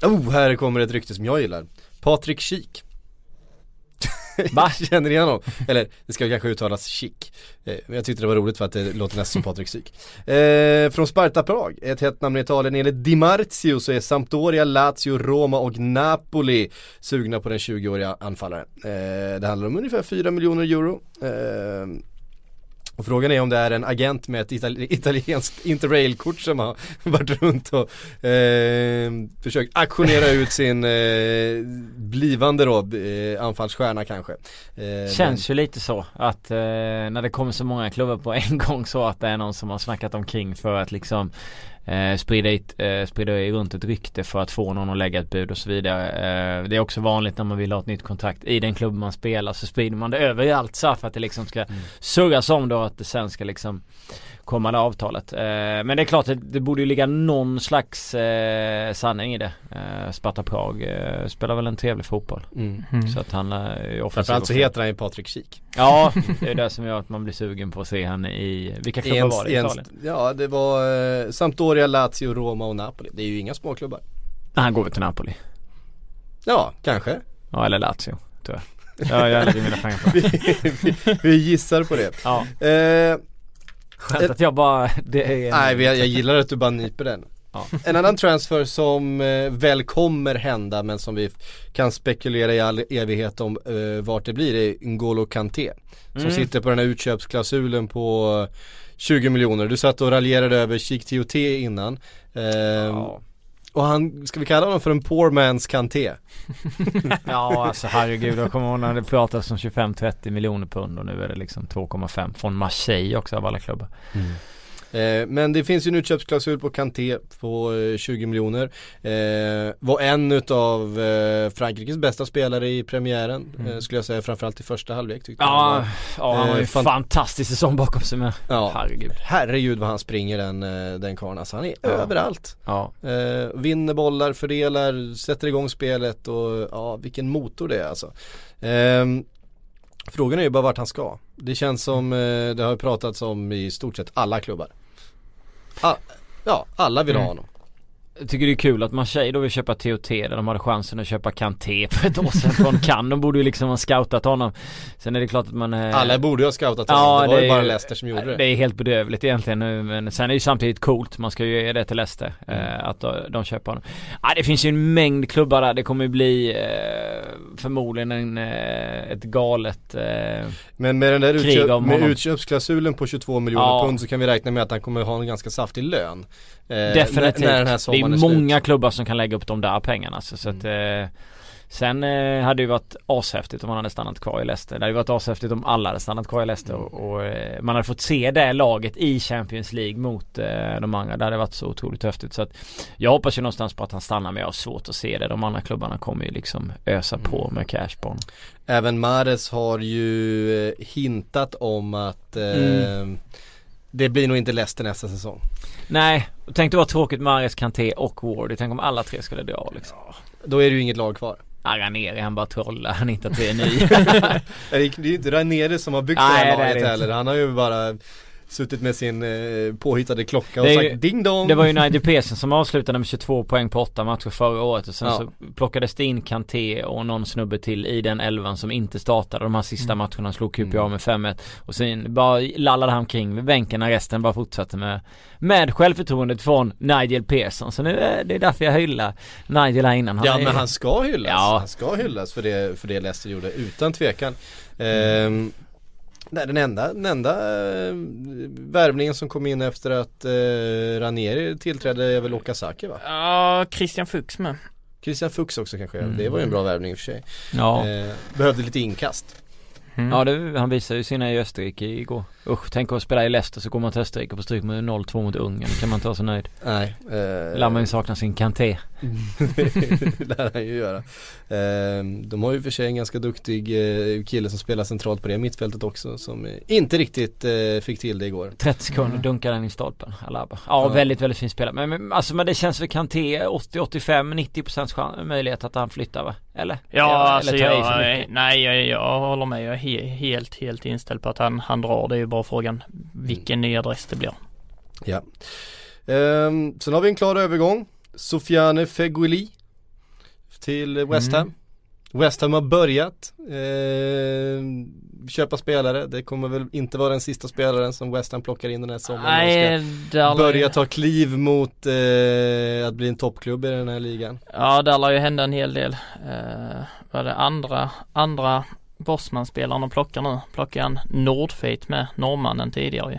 oh, här kommer ett rykte som jag gillar. Patrik Schick. Va? Känner ni honom? Eller det ska kanske uttalas Schick. Eh, men jag tyckte det var roligt för att det låter nästan som Patrik Schick. Eh, från Sparta Prag, ett hett namn i Italien. Enligt Di Marzio så är Sampdoria, Lazio, Roma och Napoli sugna på den 20-åriga anfallaren. Eh, det handlar om ungefär 4 miljoner euro. Och frågan är om det är en agent med ett itali- italienskt interrailkort som har varit runt och eh, försökt aktionera ut sin eh, blivande då, eh, anfallsstjärna kanske. Eh, Känns ju lite så att eh, när det kommer så många klubbar på en gång så att det är någon som har snackat omkring för att liksom eh, sprida, it, eh, sprida runt ett rykte för att få någon att lägga ett bud och så vidare. Eh, det är också vanligt när man vill ha ett nytt kontrakt i den klubb man spelar så sprider man det överallt så för att det liksom ska surras om då att det sen ska liksom komma det avtalet. Eh, men det är klart det, det borde ju ligga någon slags eh, sanning i det. Eh, Sparta Prag eh, spelar väl en trevlig fotboll. Mm. Så att han är offensiv. Framförallt så heter han ju Patrik Schick. Ja, det är det som gör att man blir sugen på att se han i, vilka klubbar var det i Italien? ja det var eh, Sampdoria, Lazio, Roma och Napoli. Det är ju inga småklubbar. Han går väl till Napoli. Ja, kanske. Ja, eller Lazio, tror jag. Ja, jag lägger mina pengar på vi, vi, vi gissar på det. Ja, Eh, skönt att jag bara, det är nej, vi- jag gillar att du bara nyper den. Ja. En annan transfer som eh, väl kommer hända men som vi kan spekulera i all evighet om eh, vart det blir är N'Golo Kanté. Som Mm. sitter på den här utköpsklausulen på 20 miljoner. Du satt och raljerade över Chic TOT innan. Eh, Ja. Och han, ska vi kalla honom för en poor man's Kanté? Ja alltså herregud, jag kommer ihåg när det pratades om 25-30 miljoner pund och nu är det liksom 2,5 från Marseille också av alla klubbar. Eh, men det finns ju en utköpsklausul på Kanté på eh, 20 miljoner. Eh, var en eh, Frankrikes bästa spelare i premiären eh, skulle jag säga framförallt i första halvlek tyckte jag. Ja, ja han har ju Eh, fan- fantastisk säsong bakom sig med. Ja. Herregud. Herregud vad han springer den, eh, den karln alltså. Han är Ja. överallt. Ja. Eh, vinner bollar, fördelar, sätter igång spelet och ja, vilken motor det är alltså. Ehm, frågan är ju bara vart han ska. Det känns som, eh, det har pratats om i stort sett alla klubbar. Ja, alla vill ha Mm. honom. Jag tycker det är kul att Marseille då vill köpa TOT där de hade chansen att köpa Kanté för ett år sedan från Cannes. De borde ju liksom ha scoutat honom. Sen är det klart att man eh, Alla borde ju ha scoutat Ja, honom, det var det ju bara Leicester som gjorde det. Det är helt bedrövligt egentligen nu men sen är det ju samtidigt coolt. Man ska ju ge det till Leicester. Mm. Eh, att de, köper honom. Ja, det finns ju en mängd klubbar där. Det kommer ju bli eh, förmodligen en, ett galet Men med den där utköp, med utköpsklausulen på 22 miljoner Ja. pund så kan vi räkna med att han kommer ha en ganska saftig lön. Eh, Definitivt. När, när det är många klubbar som kan lägga upp de där pengarna. Så, så att, eh, sen eh, hade det ju varit ashäftigt om han hade stannat kvar i Leicester. Det hade ju varit ashäftigt om alla hade stannat kvar i Leicester. Och, och eh, man hade fått se det laget i Champions League mot eh, de andra. Det hade varit så otroligt häftigt. Så att jag hoppas ju någonstans på att han stannar men jag har svårt att se det. De andra klubbarna kommer ju liksom ösa på med cash på honom. Även Mares har ju eh, hintat om att Mm. Det blir nog inte Leicester nästa säsong. Nej, tänk dig vad tråkigt Mares, Kanté och Ward. Tänk om alla tre skulle dra liksom. Då är det ju inget lag kvar. Ja, Ranieri han bara trollar. Han hittar till en ny. Det är ju inte Ranieri som har byggt Nej, det här det är laget det heller. Han har ju bara suttit med sin eh, påhittade klocka och är sagt ju- ding dong. Det var ju Nigel Pearson som avslutade med 22 poäng på 8 matcher förra året och sen Ja. så plockades det in Kanté och någon snubbe till i den elvan som inte startade de här sista Mm. matcherna. Slog QPR med 5-1 och sen bara lallade han kring vid bänken när resten bara fortsatte med med självförtroendet från Nigel Pearson. Så nu är det är därför jag hyllar Nigel här innan. Ja är- men han ska hyllas. Ja. Han ska hyllas för det, för det Leicester gjorde utan tvekan. Ehm, nej, den enda, den enda eh, värvningen som kom in efter att eh, Ranieri tillträdde är väl Okazaki va? Ja, Christian Fuchs med. Christian Fuchs också kanske, Mm. det var ju en bra värvning i och för sig. Ja. Eh, behövde lite inkast. Mm. Ja det, han visade ju sina i Österrike igår. Usch, tänk att spela i Leicester så går man till Österrike och får stryk med 0-2 mot Ungern. Kan man inte vara så nöjd. Nej. Eh, Lär man ju sakna sin Kanté. det lär han ju göra. Eh, de har ju för sig en ganska duktig eh, kille som spelar centralt på det mittfältet också som eh, inte riktigt eh, fick till det igår. 30 sekunder dunkar den i stolpen, Alaba. Ja, Ja. väldigt, väldigt fint spelat. Men, men alltså men det känns för Kanté 80-85-90% chans- möjlighet att han flyttar va? Eller? Ja, eller, alltså eller jag nej jag, jag håller med. Jag är he, helt, helt inställd på att han, han drar. Det är ju bara frågan vilken ny adress det blir. Ja. Ehm, sen har vi en klar övergång. Sofiane Feghouli till West Ham. Mm. West Ham har börjat ehm, köpa spelare. Det kommer väl inte vara den sista spelaren som West Ham plockar in den här sommaren. Nej, ska börja ta kliv mot eh, att bli en toppklubb i den här ligan. Ja, där lär ju hända en hel del. Uh, vad är det andra, andra Bosman-spelaren de plockar nu? Plockar han Nordfeit med norrmannen tidigare ju.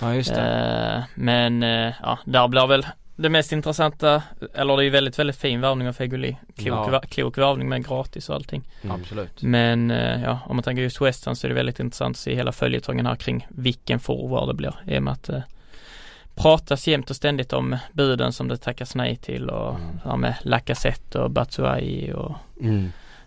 Ja, just det. Eh, men eh, ja, där blir väl det mest intressanta, eller det är ju väldigt, väldigt fin värvning av Feguli. Klok, Ja. klok värvning med gratis och allting. Absolut. Men eh, ja, om man tänker just West Ham så är det väldigt intressant att se hela följetongen här kring vilken forward det blir. I och med att det pratas jämt och ständigt om buden som det tackas nej till och Mm. ja, med Lacazette och Batshuayi och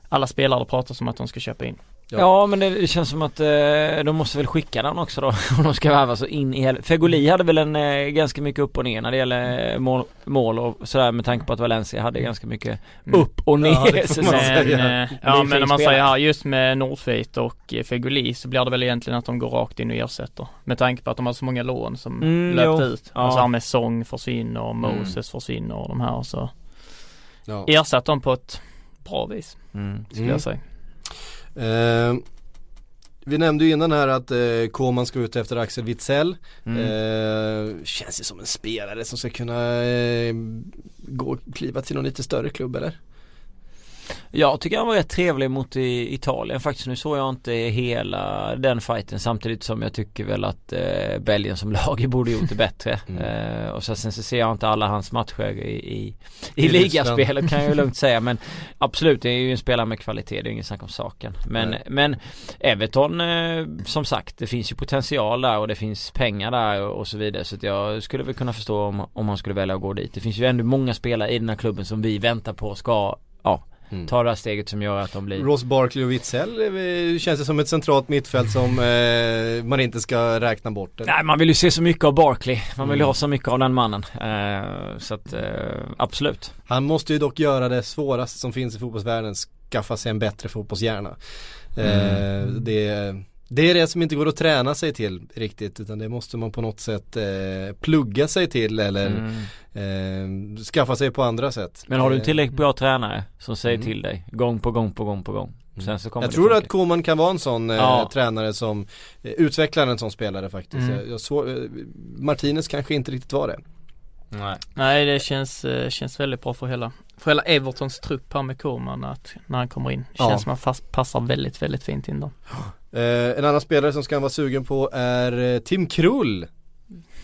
alla spelare det pratas om att de ska köpa in. Ja. Ja. men det, det känns som att eh, de måste väl skicka den också då om de ska värva så in i hel... Fegoli hade väl en eh, ganska mycket upp och ner när det gäller eh, mål, mål och sådär med tanke på att Valencia hade ganska mycket Mm. upp och ner Ja, det man. Men, eh, ja en men om man säger här just med Nordfeit och eh, Feguli så blir det väl egentligen att de går rakt in och ersätter. Med tanke på att de har så många lån som Mm, löpte jo. ut. Ja. Alltså här med Song försvinner och Mm. Moses försvinner och de här så Ja. ersatt dem på ett bra vis Mm. skulle Mm. jag säga. Ehm, vi nämnde ju innan här att eh, Koman ska ut efter Axel Witsell. Mm. Eh, känns ju som en spelare som ska kunna eh, gå och kliva till någon lite större klubb eller? Jag tycker han var rätt trevlig mot i Italien faktiskt. Nu såg jag inte hela den fighten samtidigt som jag tycker väl att eh, Belgien som lag borde gjort det bättre. Mm. Eh, och så, sen så ser jag inte alla hans matcher i, i, i, I ligaspelet kan jag ju lugnt säga. Men absolut, det är ju en spelare med kvalitet. Det är ingen snack om saken. Men, Nej. men Everton eh, som sagt, det finns ju potential där och det finns pengar där och, och så vidare. Så att jag skulle väl kunna förstå om, om han skulle välja att gå dit. Det finns ju ändå många spelare i den här klubben som vi väntar på ska, ja, Mm. ta det här steget som gör att de blir Ross Barkley och Witzell eh, känns det som ett centralt mittfält som eh, man inte ska räkna bort. Nej man vill ju se så mycket av Barkley. Man vill ju Mm. ha så mycket av den mannen. Eh, så att eh, absolut. Han måste ju dock göra det svåraste som finns i fotbollsvärlden, skaffa sig en bättre fotbollshjärna. Eh, det, det är det som inte går att träna sig till riktigt utan det måste man på något sätt eh, plugga sig till eller Mm. eh, skaffa sig på andra sätt. Men har du en Eh, tillräckligt bra tränare som säger Mm. till dig gång på gång på gång på gång. Sen så kommer Jag det tror funka. att Koman kan vara en sån eh, Ja. tränare som eh, utvecklar en sån spelare faktiskt. Mm. Jag, jag så, eh, Martinez kanske inte riktigt var det. Nej. Nej det känns, eh, känns väldigt bra för hela, för hela Evertons trupp här med Koman att när han kommer in. Ja. Känns som att han fast, passar väldigt, väldigt fint in då. Eh, en annan spelare som ska vara sugen på är eh, Tim Krull.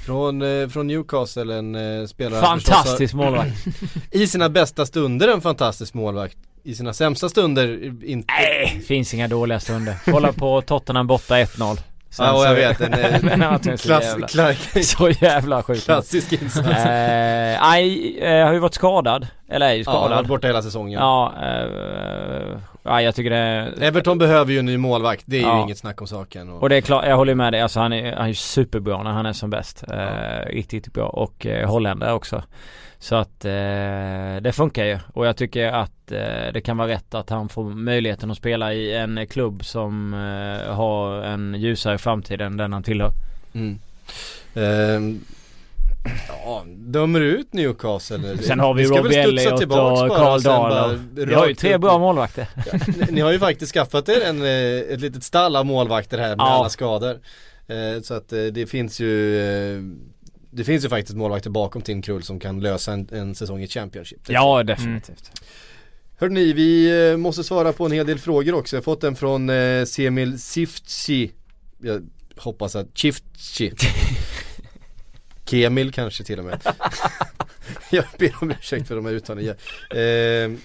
Från, eh, från Newcastle, en eh, spelare Fantastisk målvakt. har- I sina bästa stunder en fantastisk målvakt. I sina sämsta stunder eh, inte. Nej, finns inga dåliga stunder. Kolla på Tottenham borta 1-0. Sen Ja, och jag vet. En, eh, så klass, jävla- kla- Så jävla sjukt. klassisk insats. Eh, Nej, eh, har ju varit skadad. Eller är ju Ja, han har skadad. varit borta hela säsongen. Ja, eh, ja jag tycker det Everton behöver ju en ny målvakt, det är ju Ja. inget snack om saken. Och, Och det är klart, jag håller med dig. Alltså han är, han är ju superbra när han är som bäst. Eh, riktigt, riktigt bra. Och eh, holländare också. Så att eh, det funkar ju. Och jag tycker att eh, det kan vara rätt att han får möjligheten att spela i en klubb som eh, har en ljusare framtid än den han tillhör. Mm. Ja, dömer ut Newcastle? Sen har vi studsa Elliot och Karl Dahl. Vi har ju tre bra målvakter. Ja, ni, ni har ju faktiskt skaffat er en, eh, ett litet stall av målvakter här med Ja. alla skador. Eh, så att eh, det finns ju eh, Det finns ju faktiskt målvakter bakom Tim Krull som kan lösa en, en säsong i Championship. Ja, definitivt. Hörrni, vi måste svara på en hel del frågor också. Jag har fått en från eh, Semil Siftci Jag hoppas att Chiftci Kemil kanske till och med. Jag ber om ursäkt för de här uttalanden. Eh,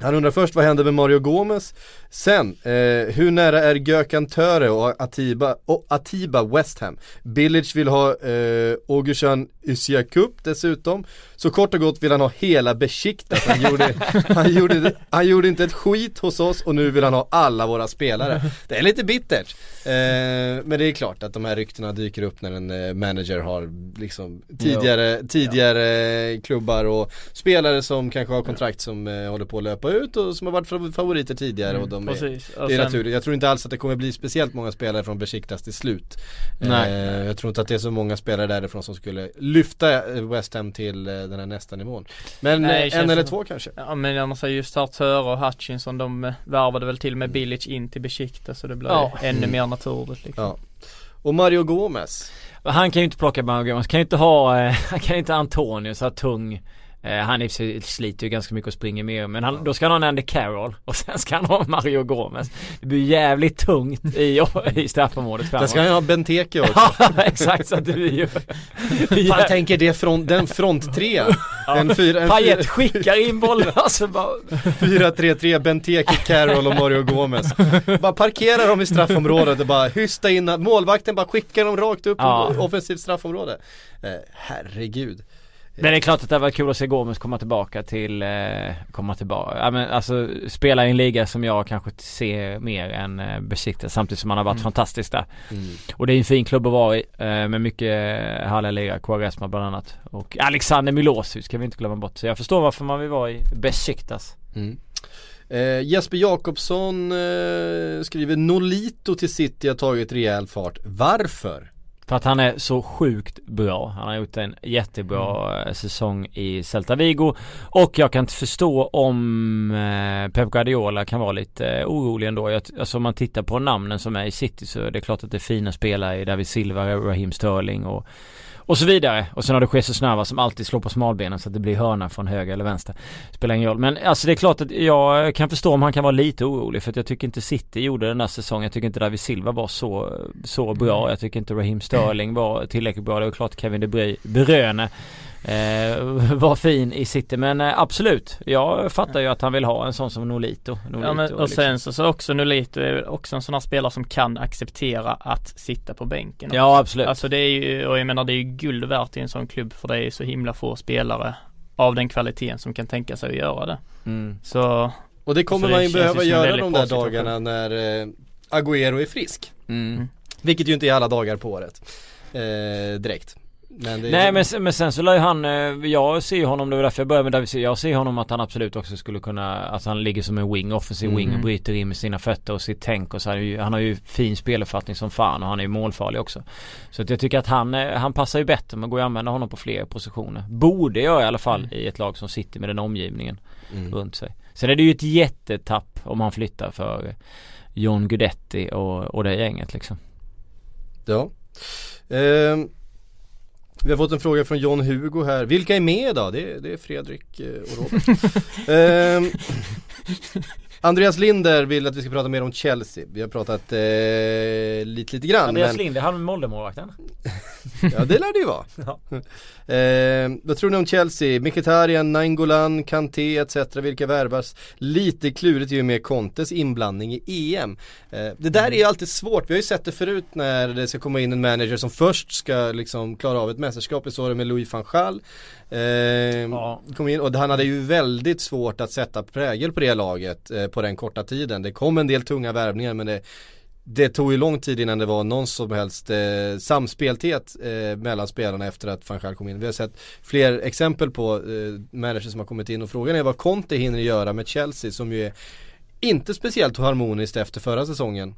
Han undrar först vad hände med Mario Gomez? Sen, eh, hur nära är Gökan Töre och Atiba, och Atiba West Ham? Bilic vill ha eh, Ogushan Ysiakup dessutom. Så kort och gott vill han ha hela Besiktas. Han gjorde, han, gjorde, han gjorde inte ett skit hos oss och nu vill han ha alla våra spelare. Det är lite bittert eh, Men det är klart att de här ryktena dyker upp när en eh, manager har liksom tidigare, tidigare klubbar och spelare som kanske har kontrakt som eh, håller på att löpa ut och som har varit fav- favoriter tidigare och de är, Precis. Och det är sen- naturligt. Jag tror inte alls att det kommer bli speciellt många spelare från Besiktas till slut. Nej. Eh, jag tror inte att det är så många spelare därifrån som skulle lyfta West Ham till den här nästa nivån. Men Nej, en eller som- två kanske. Ja men om man säger just Artur och Hutchinson de värvade väl till med Bilic in till Besiktas så det blir Ja. ännu Mm. mer naturligt liksom. Ja. Och Mario Gomez. Han kan ju inte plocka Mario Gomez. Kan ju inte ha, eh, han kan ju inte ha Antonio så här tung eh, han sig sliter ju ganska mycket och springer mer men han, då ska han ha Andy Carroll och sen ska han ha Mario Gomez. Det blir jävligt tungt i, i straffområdet Där framåt. ska han ha Benteke också. Ja exakt så att det blir ju Fan tänker det front, den fronttrean. En fyra, en Payet fyra, skickar in bollen alltså bara 4-3-3, Benteke, Carroll och Mario Gomez. Bara parkera dem i straffområdet och bara hysta in, målvakten bara skickar dem rakt upp Ja. offensivt straffområde. Eh, herregud. Men det är klart att det var kul att se Gomes komma tillbaka till, eh, komma tillbaka, ja men alltså spela i en liga som jag kanske ser mer än eh, Besiktas samtidigt som han har varit Mm. fantastisk där. Mm. Och det är en fin klubb att vara i eh, med mycket härliga lirare, Quaresma bland annat. Och Alexander Milosevic ska vi inte glömma bort. Så jag förstår varför man vill vara i Besiktas. Mm. Eh, Jesper Jakobsson eh, skriver Nolito till City har tagit rejäl fart. Varför? För att han är så sjukt bra. Han har gjort en jättebra eh, säsong i Celta Vigo. Och jag kan inte förstå om eh, Pep Guardiola kan vara lite eh, orolig ändå. Jag, alltså om man tittar på namnen som är i City så är det klart att det är fina spelare i David Silva, Raheem Sterling och Och så vidare. Och sen har du Jesus Navas som alltid slår på smalbenen så att det blir hörna från höger eller vänster. Spelar ingen roll. Men alltså det är klart att jag kan förstå om han kan vara lite orolig för att jag tycker inte City gjorde den där säsongen. Jag tycker inte David Silva var så, så bra. Jag tycker inte Raheem Sterling var tillräckligt bra. Det var klart Kevin De Bruyne eh, var fin i City men eh, absolut. Jag fattar ju att han vill ha en sån som Nolito. Nolito Ja men liksom. och sen så, så också Nolito är också en sån här spelare som kan acceptera att sitta på bänken. Ja absolut. Alltså det är ju, och jag menar det är ju guld värt i en sån klubb för det är så himla få spelare av den kvaliteten som kan tänka sig att göra det. Mm. Så Och det kommer man ju behöva göra de där dagarna när eh, Agüero är frisk. Mm. Vilket ju inte är alla dagar på året. Eh, direkt. Men det, Nej men, sen- men sen så lär ju han, eh, jag ser ju honom, det var därför jag började med David. Jag ser honom att han absolut också skulle kunna, att han ligger som en wing, offensiv wing och Mm. bryter in med sina fötter och sitt tänk och så. Han, är ju, han har ju fin speluppfattning som fan och han är ju målfarlig också. Så att jag tycker att han, eh, han passar ju bättre, man går ju att använda honom på fler positioner. Borde jag i alla fall Mm. i ett lag som sitter med den omgivningen Mm. runt sig. Sen är det ju ett jättetapp om han flyttar för eh, John Guidetti och, och det gänget liksom. Ja. Ehm, vi har fått en fråga från John Hugo här. Vilka är med idag? Det, är- det är Fredrik eh, och Robert. Ehm, Andreas Linder vill att vi ska prata mer om Chelsea. Vi har pratat eh, lite, lite grann. Andreas men, Lind, är han Molde-målvakten? ja det lär det ju vara. Ja. Ehm, vad tror ni om Chelsea? Mkhitaryan, Nainggolan, Kanté etc. Vilka värvas? Lite klurigt ju med Contes inblandning i EM. Eh, det där är ju alltid svårt. Vi har ju sett det förut när det ska komma in en manager som först ska liksom klara av ett mästerskap. Vi såg det med Louis van Gaal. Ehm, Ja. kom in och han hade ju väldigt svårt att sätta prägel på det laget eh, på den korta tiden. Det kom en del tunga värvningar men det det tog ju lång tid innan det var någon som helst eh, samspelthet eh, mellan spelarna efter att van Gaal kom in. Vi har sett fler exempel på eh, managers som har kommit in och frågan är vad Conte hinner göra med Chelsea som ju är inte speciellt harmoniskt efter förra säsongen.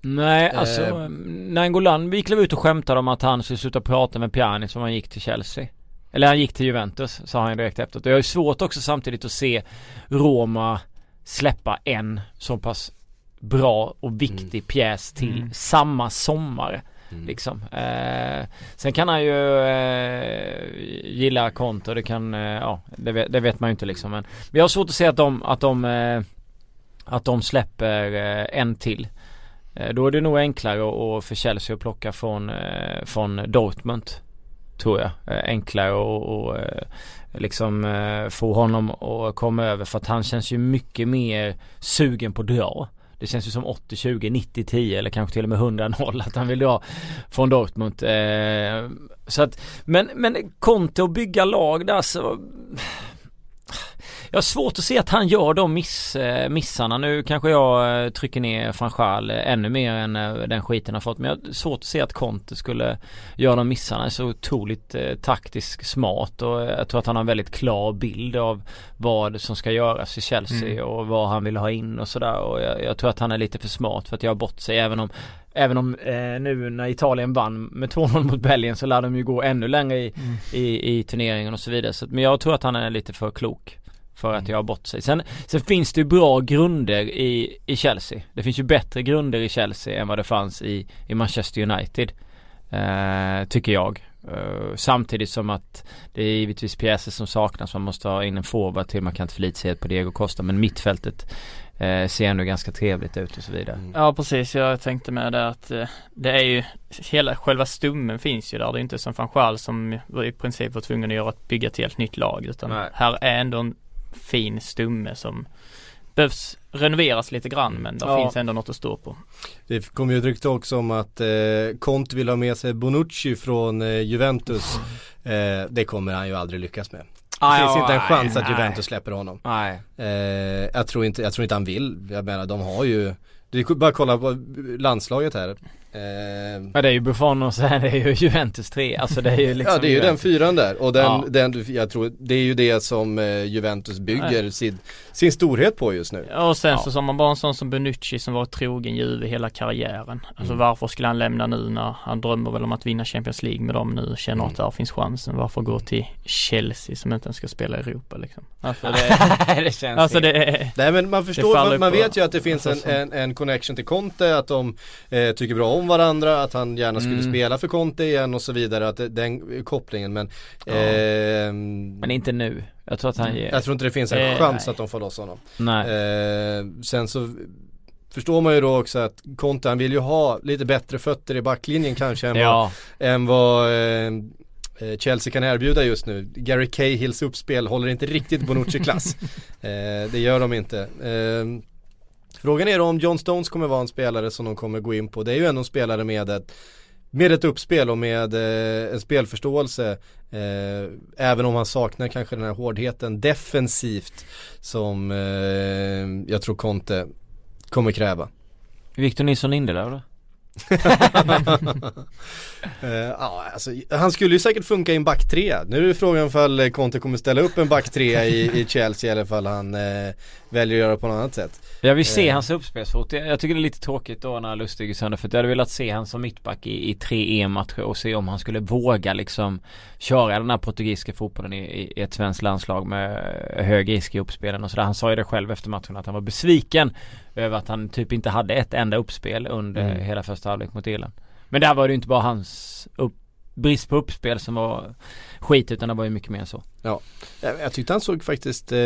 Nej, alltså Eh. Nangolan, vi klev ut och skämtade om att han skulle sluta prata med Pjanic som han gick till Chelsea. Eller han gick till Juventus, sa han direkt efteråt. Jag är svårt också samtidigt att se Roma släppa en så pass bra och viktig pjäs till Mm. samma sommar. Liksom. Eh, sen kan han ju eh, gilla konto, det kan, eh, ja det vet, det vet man ju inte liksom. Men vi har svårt att se att de, att de, eh, att de släpper eh, en till. Eh, Då är det nog enklare att- att för Chelsea att plocka från, eh, från Dortmund. Tror jag. Eh, enklare och, och eh, liksom eh, få honom att komma över för att han känns ju mycket mer sugen på att dra. Det känns ju som 80-20, 90-10 eller kanske till och med 100-0 att han vill dra från Dortmund. Eh, så att, men, men Conte och bygga lag där så jag har svårt att se att han gör de miss, eh, missarna. Nu kanske jag eh, trycker ner van Gaal eh, ännu mer än den skiten har fått. Men jag har svårt att se att Conte skulle göra de missarna. Han är så otroligt eh, taktiskt smart och jag tror att han har en väldigt klar bild av vad som ska göras i Chelsea Mm. och vad han vill ha in och sådär. Och jag, jag tror att han är lite för smart för att göra bort sig även om Även om eh, nu när Italien vann med 2-0 mot Belgien så lär de ju gå ännu längre i, Mm. i, i turneringen och så vidare. Så, men jag tror att han är lite för klok för att göra bort sig. Sen, sen finns det ju bra grunder i, i Chelsea. Det finns ju bättre grunder i Chelsea än vad det fanns i, i Manchester United. Eh, tycker jag. Eh, samtidigt som att det är givetvis pjäser som saknas. Man måste ha in en forward till. Man kan inte förlita sig på Diego Costa. Men mittfältet eh, ser ändå ganska trevligt ut och så vidare. Ja precis, jag tänkte med det att eh, det är ju hela själva stummen finns ju där. Det är inte som van som i princip var tvungen att göra ett, bygga ett helt nytt lag utan Nej. här är ändå en fin stumme som behövs renoveras lite grann men där Ja. finns ändå något att stå på. Det kom ju ett rykte också om att eh, Conte vill ha med sig Bonucci från eh, Juventus. Eh, det kommer han ju aldrig lyckas med. Det finns inte en chans att Juventus släpper honom. Nej. Eh, jag, tror inte, jag tror inte han vill. Jag menar de har ju Det är bara att kolla på landslaget här. Eh, Ja det är ju Buffon och sen är det ju Juventus 3. Alltså det är ju liksom ja det är ju den Juventus. fyran där och den, Ja. den, jag tror det är ju det som eh, Juventus bygger sin, sin storhet på just nu. Och sen Ja. så som man bara en sån som Benucci som var trogen Juve hela karriären. Alltså Mm. varför skulle han lämna nu när han drömmer väl om att vinna Champions League med dem nu, känner Mm. att där finns chansen. Varför gå till Chelsea som inte ens ska spela i Europa liksom. Alltså det, det känns alltså det är, Nej men man förstår, man, man vet ju att det finns en, alltså, en, en connection till Conte, att de eh, tycker bra om om varandra, att han gärna skulle Mm. spela för Conte igen och så vidare, att den kopplingen men Ja. ehm, Men inte nu. Jag tror att han ger... Jag tror inte det finns en Eh, chans nej. att de får loss honom. Nej. Eh, sen så förstår man ju då också att Conte han vill ju ha lite bättre fötter i backlinjen kanske än Ja. vad, än vad eh, eh, Chelsea kan erbjuda just nu. Gary Cahills uppspel håller inte riktigt Bonucci-klass. eh, det gör de inte. Eh, frågan är då om John Stones kommer vara en spelare som de kommer gå in på. Det är ju ändå en spelare med ett med ett uppspel och med eh, en spelförståelse eh, Även om han saknar kanske den här hårdheten defensivt Som eh, jag tror Conte kommer kräva Victor Nilsson Lindelöf då? Ja, alltså, han skulle ju säkert funka i en backtrea. Nu är det frågan ifall Conte kommer ställa upp en backtrea i, i Chelsea eller ifall han eh, väljer att göra på något annat sätt. Jag vill se Eh. hans uppspelsfot. Jag, tycker det är lite tråkigt då när Lustig är sönder för jag hade velat se han som mittback i, i tre EM-matcher och se om han skulle våga liksom köra den här portugisiska fotbollen i, i, i ett svenskt landslag med hög risk i uppspelen och sådär. Han sa ju det själv efter matchen att han var besviken över att han typ inte hade ett enda uppspel under Mm. hela första halvlek mot Irland. Men där var det ju inte bara hans upp, brist på uppspel som var skit utan det var ju mycket mer än så. Jag, jag tyckte han såg faktiskt eh,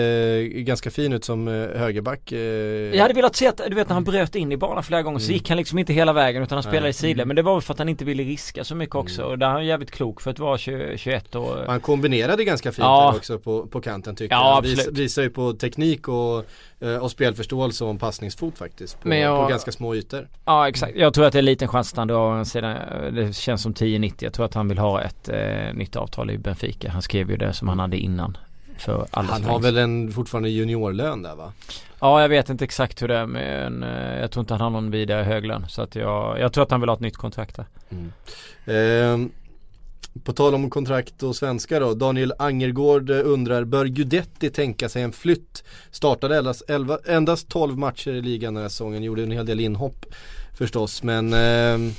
ganska fin ut som eh, högerback. Eh, Jag hade velat se att, du vet när han bröt in i banan flera gånger så Mm. gick han liksom inte hela vägen utan han spelade Nej. i sidled. Men det var väl för att han inte ville riska så mycket också. Mm. Och där är han jävligt klok för att vara 20, 21 år. Han kombinerade ganska fint Ja. också på, på kanten tycker Ja, jag. Vis, visar ju på teknik och, och spelförståelse och en passningsfot faktiskt. På, jag- på ganska små ytor. Ja exakt. Jag tror att det är en liten chans att han drar sedan, Det känns som 10-90. Jag tror att han vill ha ett eh, nytt avtal i Benfica. Han skrev ju det som han hade innan. För alla Han har väl en fortfarande juniorlön där va? Ja jag vet inte exakt hur det är men eh, jag tror inte han har någon vidare hög lön. Så att jag, jag tror att han vill ha ett nytt kontrakt där. Ehm, på tal om kontrakt och svenska då. Daniel Angergård eh, undrar, bör Gudetti tänka sig en flytt? Startade endast, 11, endast 12 matcher i ligan den här säsongen, gjorde en hel del inhopp förstås. Men eh,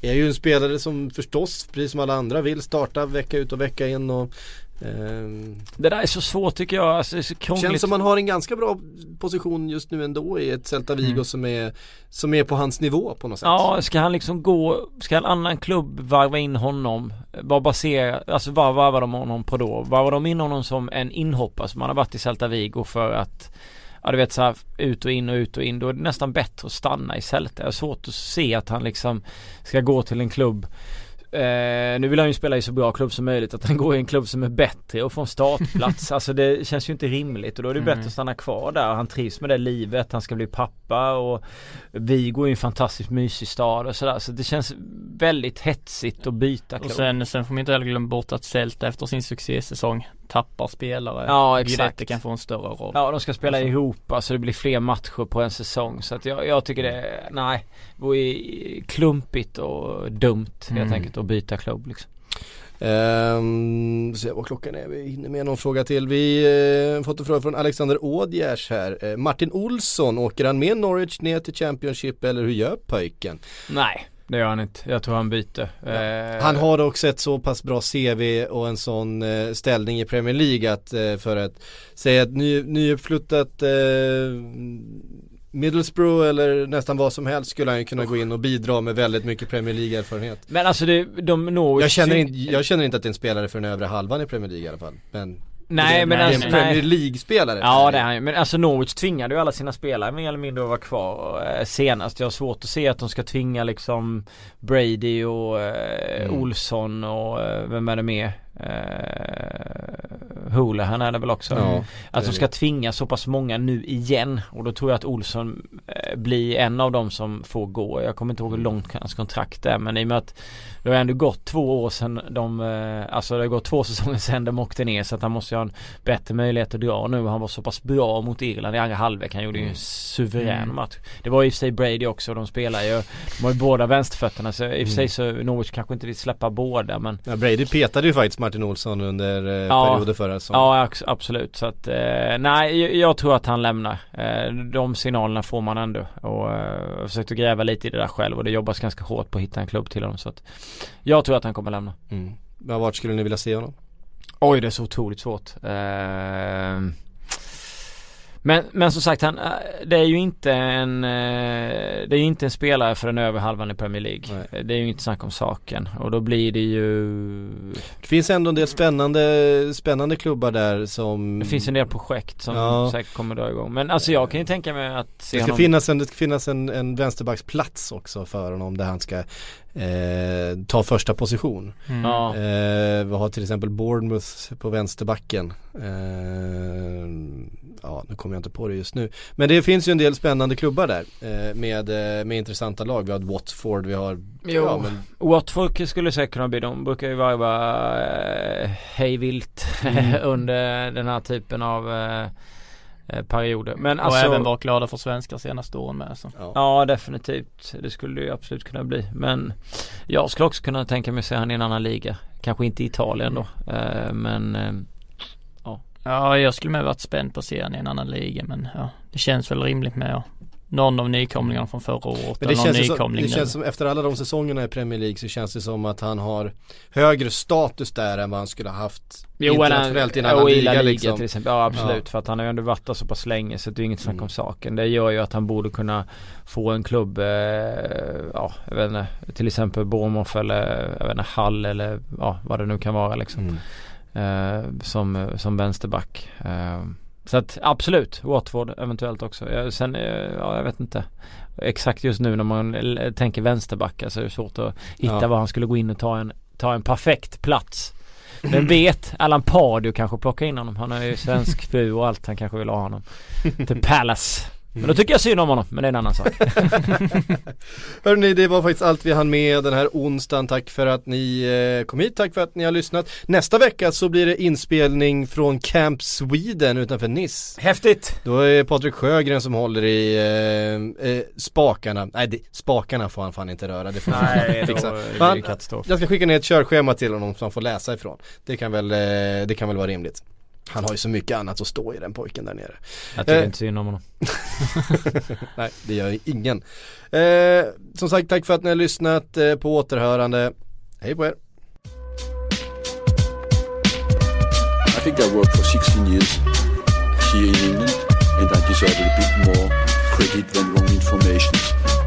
är ju en spelare som förstås, precis som alla andra, vill starta vecka ut och vecka in. Och, det där är så svårt tycker jag. Alltså, det är så krångligt. Känns som man har en ganska bra position just nu ändå i ett Celta Vigo Mm. som, är, som är på hans nivå på något sätt. Ja, ska han liksom gå, ska en annan klubb varva in honom? Vad baserar, alltså vad varvar de honom på då? Varvar de in honom som en inhoppare som han har varit i Celta Vigo för att Ja du vet så här, ut och in och ut och in. Då är det nästan bättre att stanna i Celta. Jag har svårt att se att han liksom ska gå till en klubb Eh, nu vill han ju spela i så bra klubb som möjligt att han går i en klubb som är bättre och får en startplats. alltså det känns ju inte rimligt och då är det Mm. bättre att stanna kvar där. Han trivs med det livet, han ska bli pappa och Vigo är ju en fantastiskt mysig stad och sådär. Så det känns väldigt hetsigt att byta klubb. Och sen, sen får man inte heller glömma bort att Celta efter sin succésäsong tappar spelare. Ja, exakt. Guidetti kan få en större roll. Ja de ska spela Alltså. Europa så det blir fler matcher på en säsong. Så att jag, jag tycker det, nej. Det vore klumpigt och dumt helt Mm. enkelt att byta klubb liksom. Ehm, se vad klockan är, vi hinner med någon fråga till. Vi eh, fått en fråga från Alexander Ådjärs här. Eh, Martin Olsson, åker han med Norwich ner till Championship eller hur gör pojken? Nej, det gör han inte. Jag tror han byter. Eh, Han har också ett så pass bra CV och en sån eh, ställning i Premier League att eh, för att säga att ny, nyuppflyttat eh, Middlesbrough eller nästan vad som helst skulle han ju kunna gå in och bidra med väldigt mycket Premier League-erfarenhet. Men alltså det, de Norwich Jag känner, inte, jag känner inte att det är en spelare för den övre halvan i Premier League i alla fall. Men Nej men alltså, en Premier. League-spelare. Ja det är han ju. Men alltså Norwich tvingade ju alla sina spelare mer eller mindre att vara kvar eh, senast. Jag har svårt att se att de ska tvinga liksom Brady och eh, Mm. Olsson och eh, vem är det mer? Eh, Houlihan är det väl också. Ja, Att de ska tvinga så pass många nu igen och då tror jag att Olsson eh, blir en av dem som får gå. Jag kommer inte ihåg hur långt hans kontrakt är men i och med att det har ändå gått två år sedan de, eh, alltså det har gått två säsonger sedan de åkte ner så att han måste ju ha en bättre möjlighet att dra nu. Han var så pass bra mot Irland i andra halvlek. Han gjorde ju en suverän Mm. match. Det var i och för sig Brady också. De spelar ju, de har ju båda vänsterfötterna så i och för sig så Norwich kanske inte vill släppa båda men Ja, Brady petade ju faktiskt Martin Olsson under eh, Ja. perioder förra säsongen. Ja absolut så att eh, nej jag, jag tror att han lämnar. Eh, de signalerna får man ändå och eh, jag har försökt att gräva lite i det där själv och det jobbas ganska hårt på att hitta en klubb till honom så att jag tror att han kommer lämna. Mm. Vart skulle ni vilja se honom? Oj det är så otroligt svårt. Men, men som sagt, han, eh, det är ju inte en, eh, det är ju inte en spelare för den övre halvan i Premier League. Nej. Det är ju inte snack om saken och då blir det ju Det finns ändå en del spännande, spännande klubbar där som Det finns en del projekt som Ja. säkert kommer dra igång. Men alltså jag kan ju tänka mig att se Det ska honom finnas en, det ska finnas en, en vänsterbacksplats också för honom där han ska eh, ta första position. Mm. Ja. Eh, vi har till exempel Bournemouth på vänsterbacken. Eh, ja, nu kommer jag inte på det just nu. Men det finns ju en del spännande klubbar där eh, med, eh, med intressanta lag. Vi har Watford, vi har Jo. ja, men, Watford skulle säkert kunna bli, de brukar ju vara eh, hejvilt Mm. under den här typen av eh, eh, perioder. Men Och alltså även varit glada för svenskar senaste åren med så. ja. Ja definitivt. Det skulle det ju absolut kunna bli. Men jag skulle också kunna tänka mig att se han i en annan liga. Kanske inte i Italien då. Eh, men eh, Ja, jag skulle med varit spänd på att se i en annan liga men ja, det känns väl rimligt med någon av nykomlingarna från förra året Men det eller någon känns, ju som, nykomling det nu. känns som efter alla de säsongerna i Premier League så känns det som att han har högre status där än vad han skulle ha haft internationellt i en annan liga, Liga liksom. till exempel. Ja absolut. Ja. För att han har ju ändå varit där så pass länge så det är inget snack Mm. om saken. Det gör ju att han borde kunna få en klubb, eh, ja jag vet inte, till exempel Bournemouth eller jag vet inte, Hall eller ja vad det nu kan vara liksom. Mm. Eh, som, som vänsterback. Eh, så att absolut, Watford eventuellt också. Eh, sen, ja jag vet inte. Exakt just nu när man tänker vänsterback så är det svårt att hitta Ja. var han skulle gå in och ta en, ta en perfekt plats. Vem vet, Allan Pardew kanske plocka in honom. Han har ju svensk fru och allt. Han kanske vill ha honom. Till Palace. Men då tycker jag synd om honom, men det är en annan sak. Hörrni, det var faktiskt allt vi hann med den här onsdagen. Tack för att ni eh, kom hit, tack för att ni har lyssnat. Nästa vecka så blir det inspelning från Camp Sweden utanför Nice. Häftigt! Då är Patrik Sjögren som håller i eh, eh, spakarna. Nej, det, spakarna får han fan inte röra. Det får Nej, fixa. katastrof. Jag ska skicka ner ett körschema till honom som han får läsa ifrån. Det kan väl, eh, det kan väl vara rimligt. Han har ju så mycket annat att stå i den pojken där nere. Jag tycker eh. inte synd om honom. Nej, det gör ju ingen. Eh, som sagt, tack för att ni har lyssnat eh, på återhörande. Hej på er. I think I worked for 16 years here in England and I deserve a bit more credit than wrong information.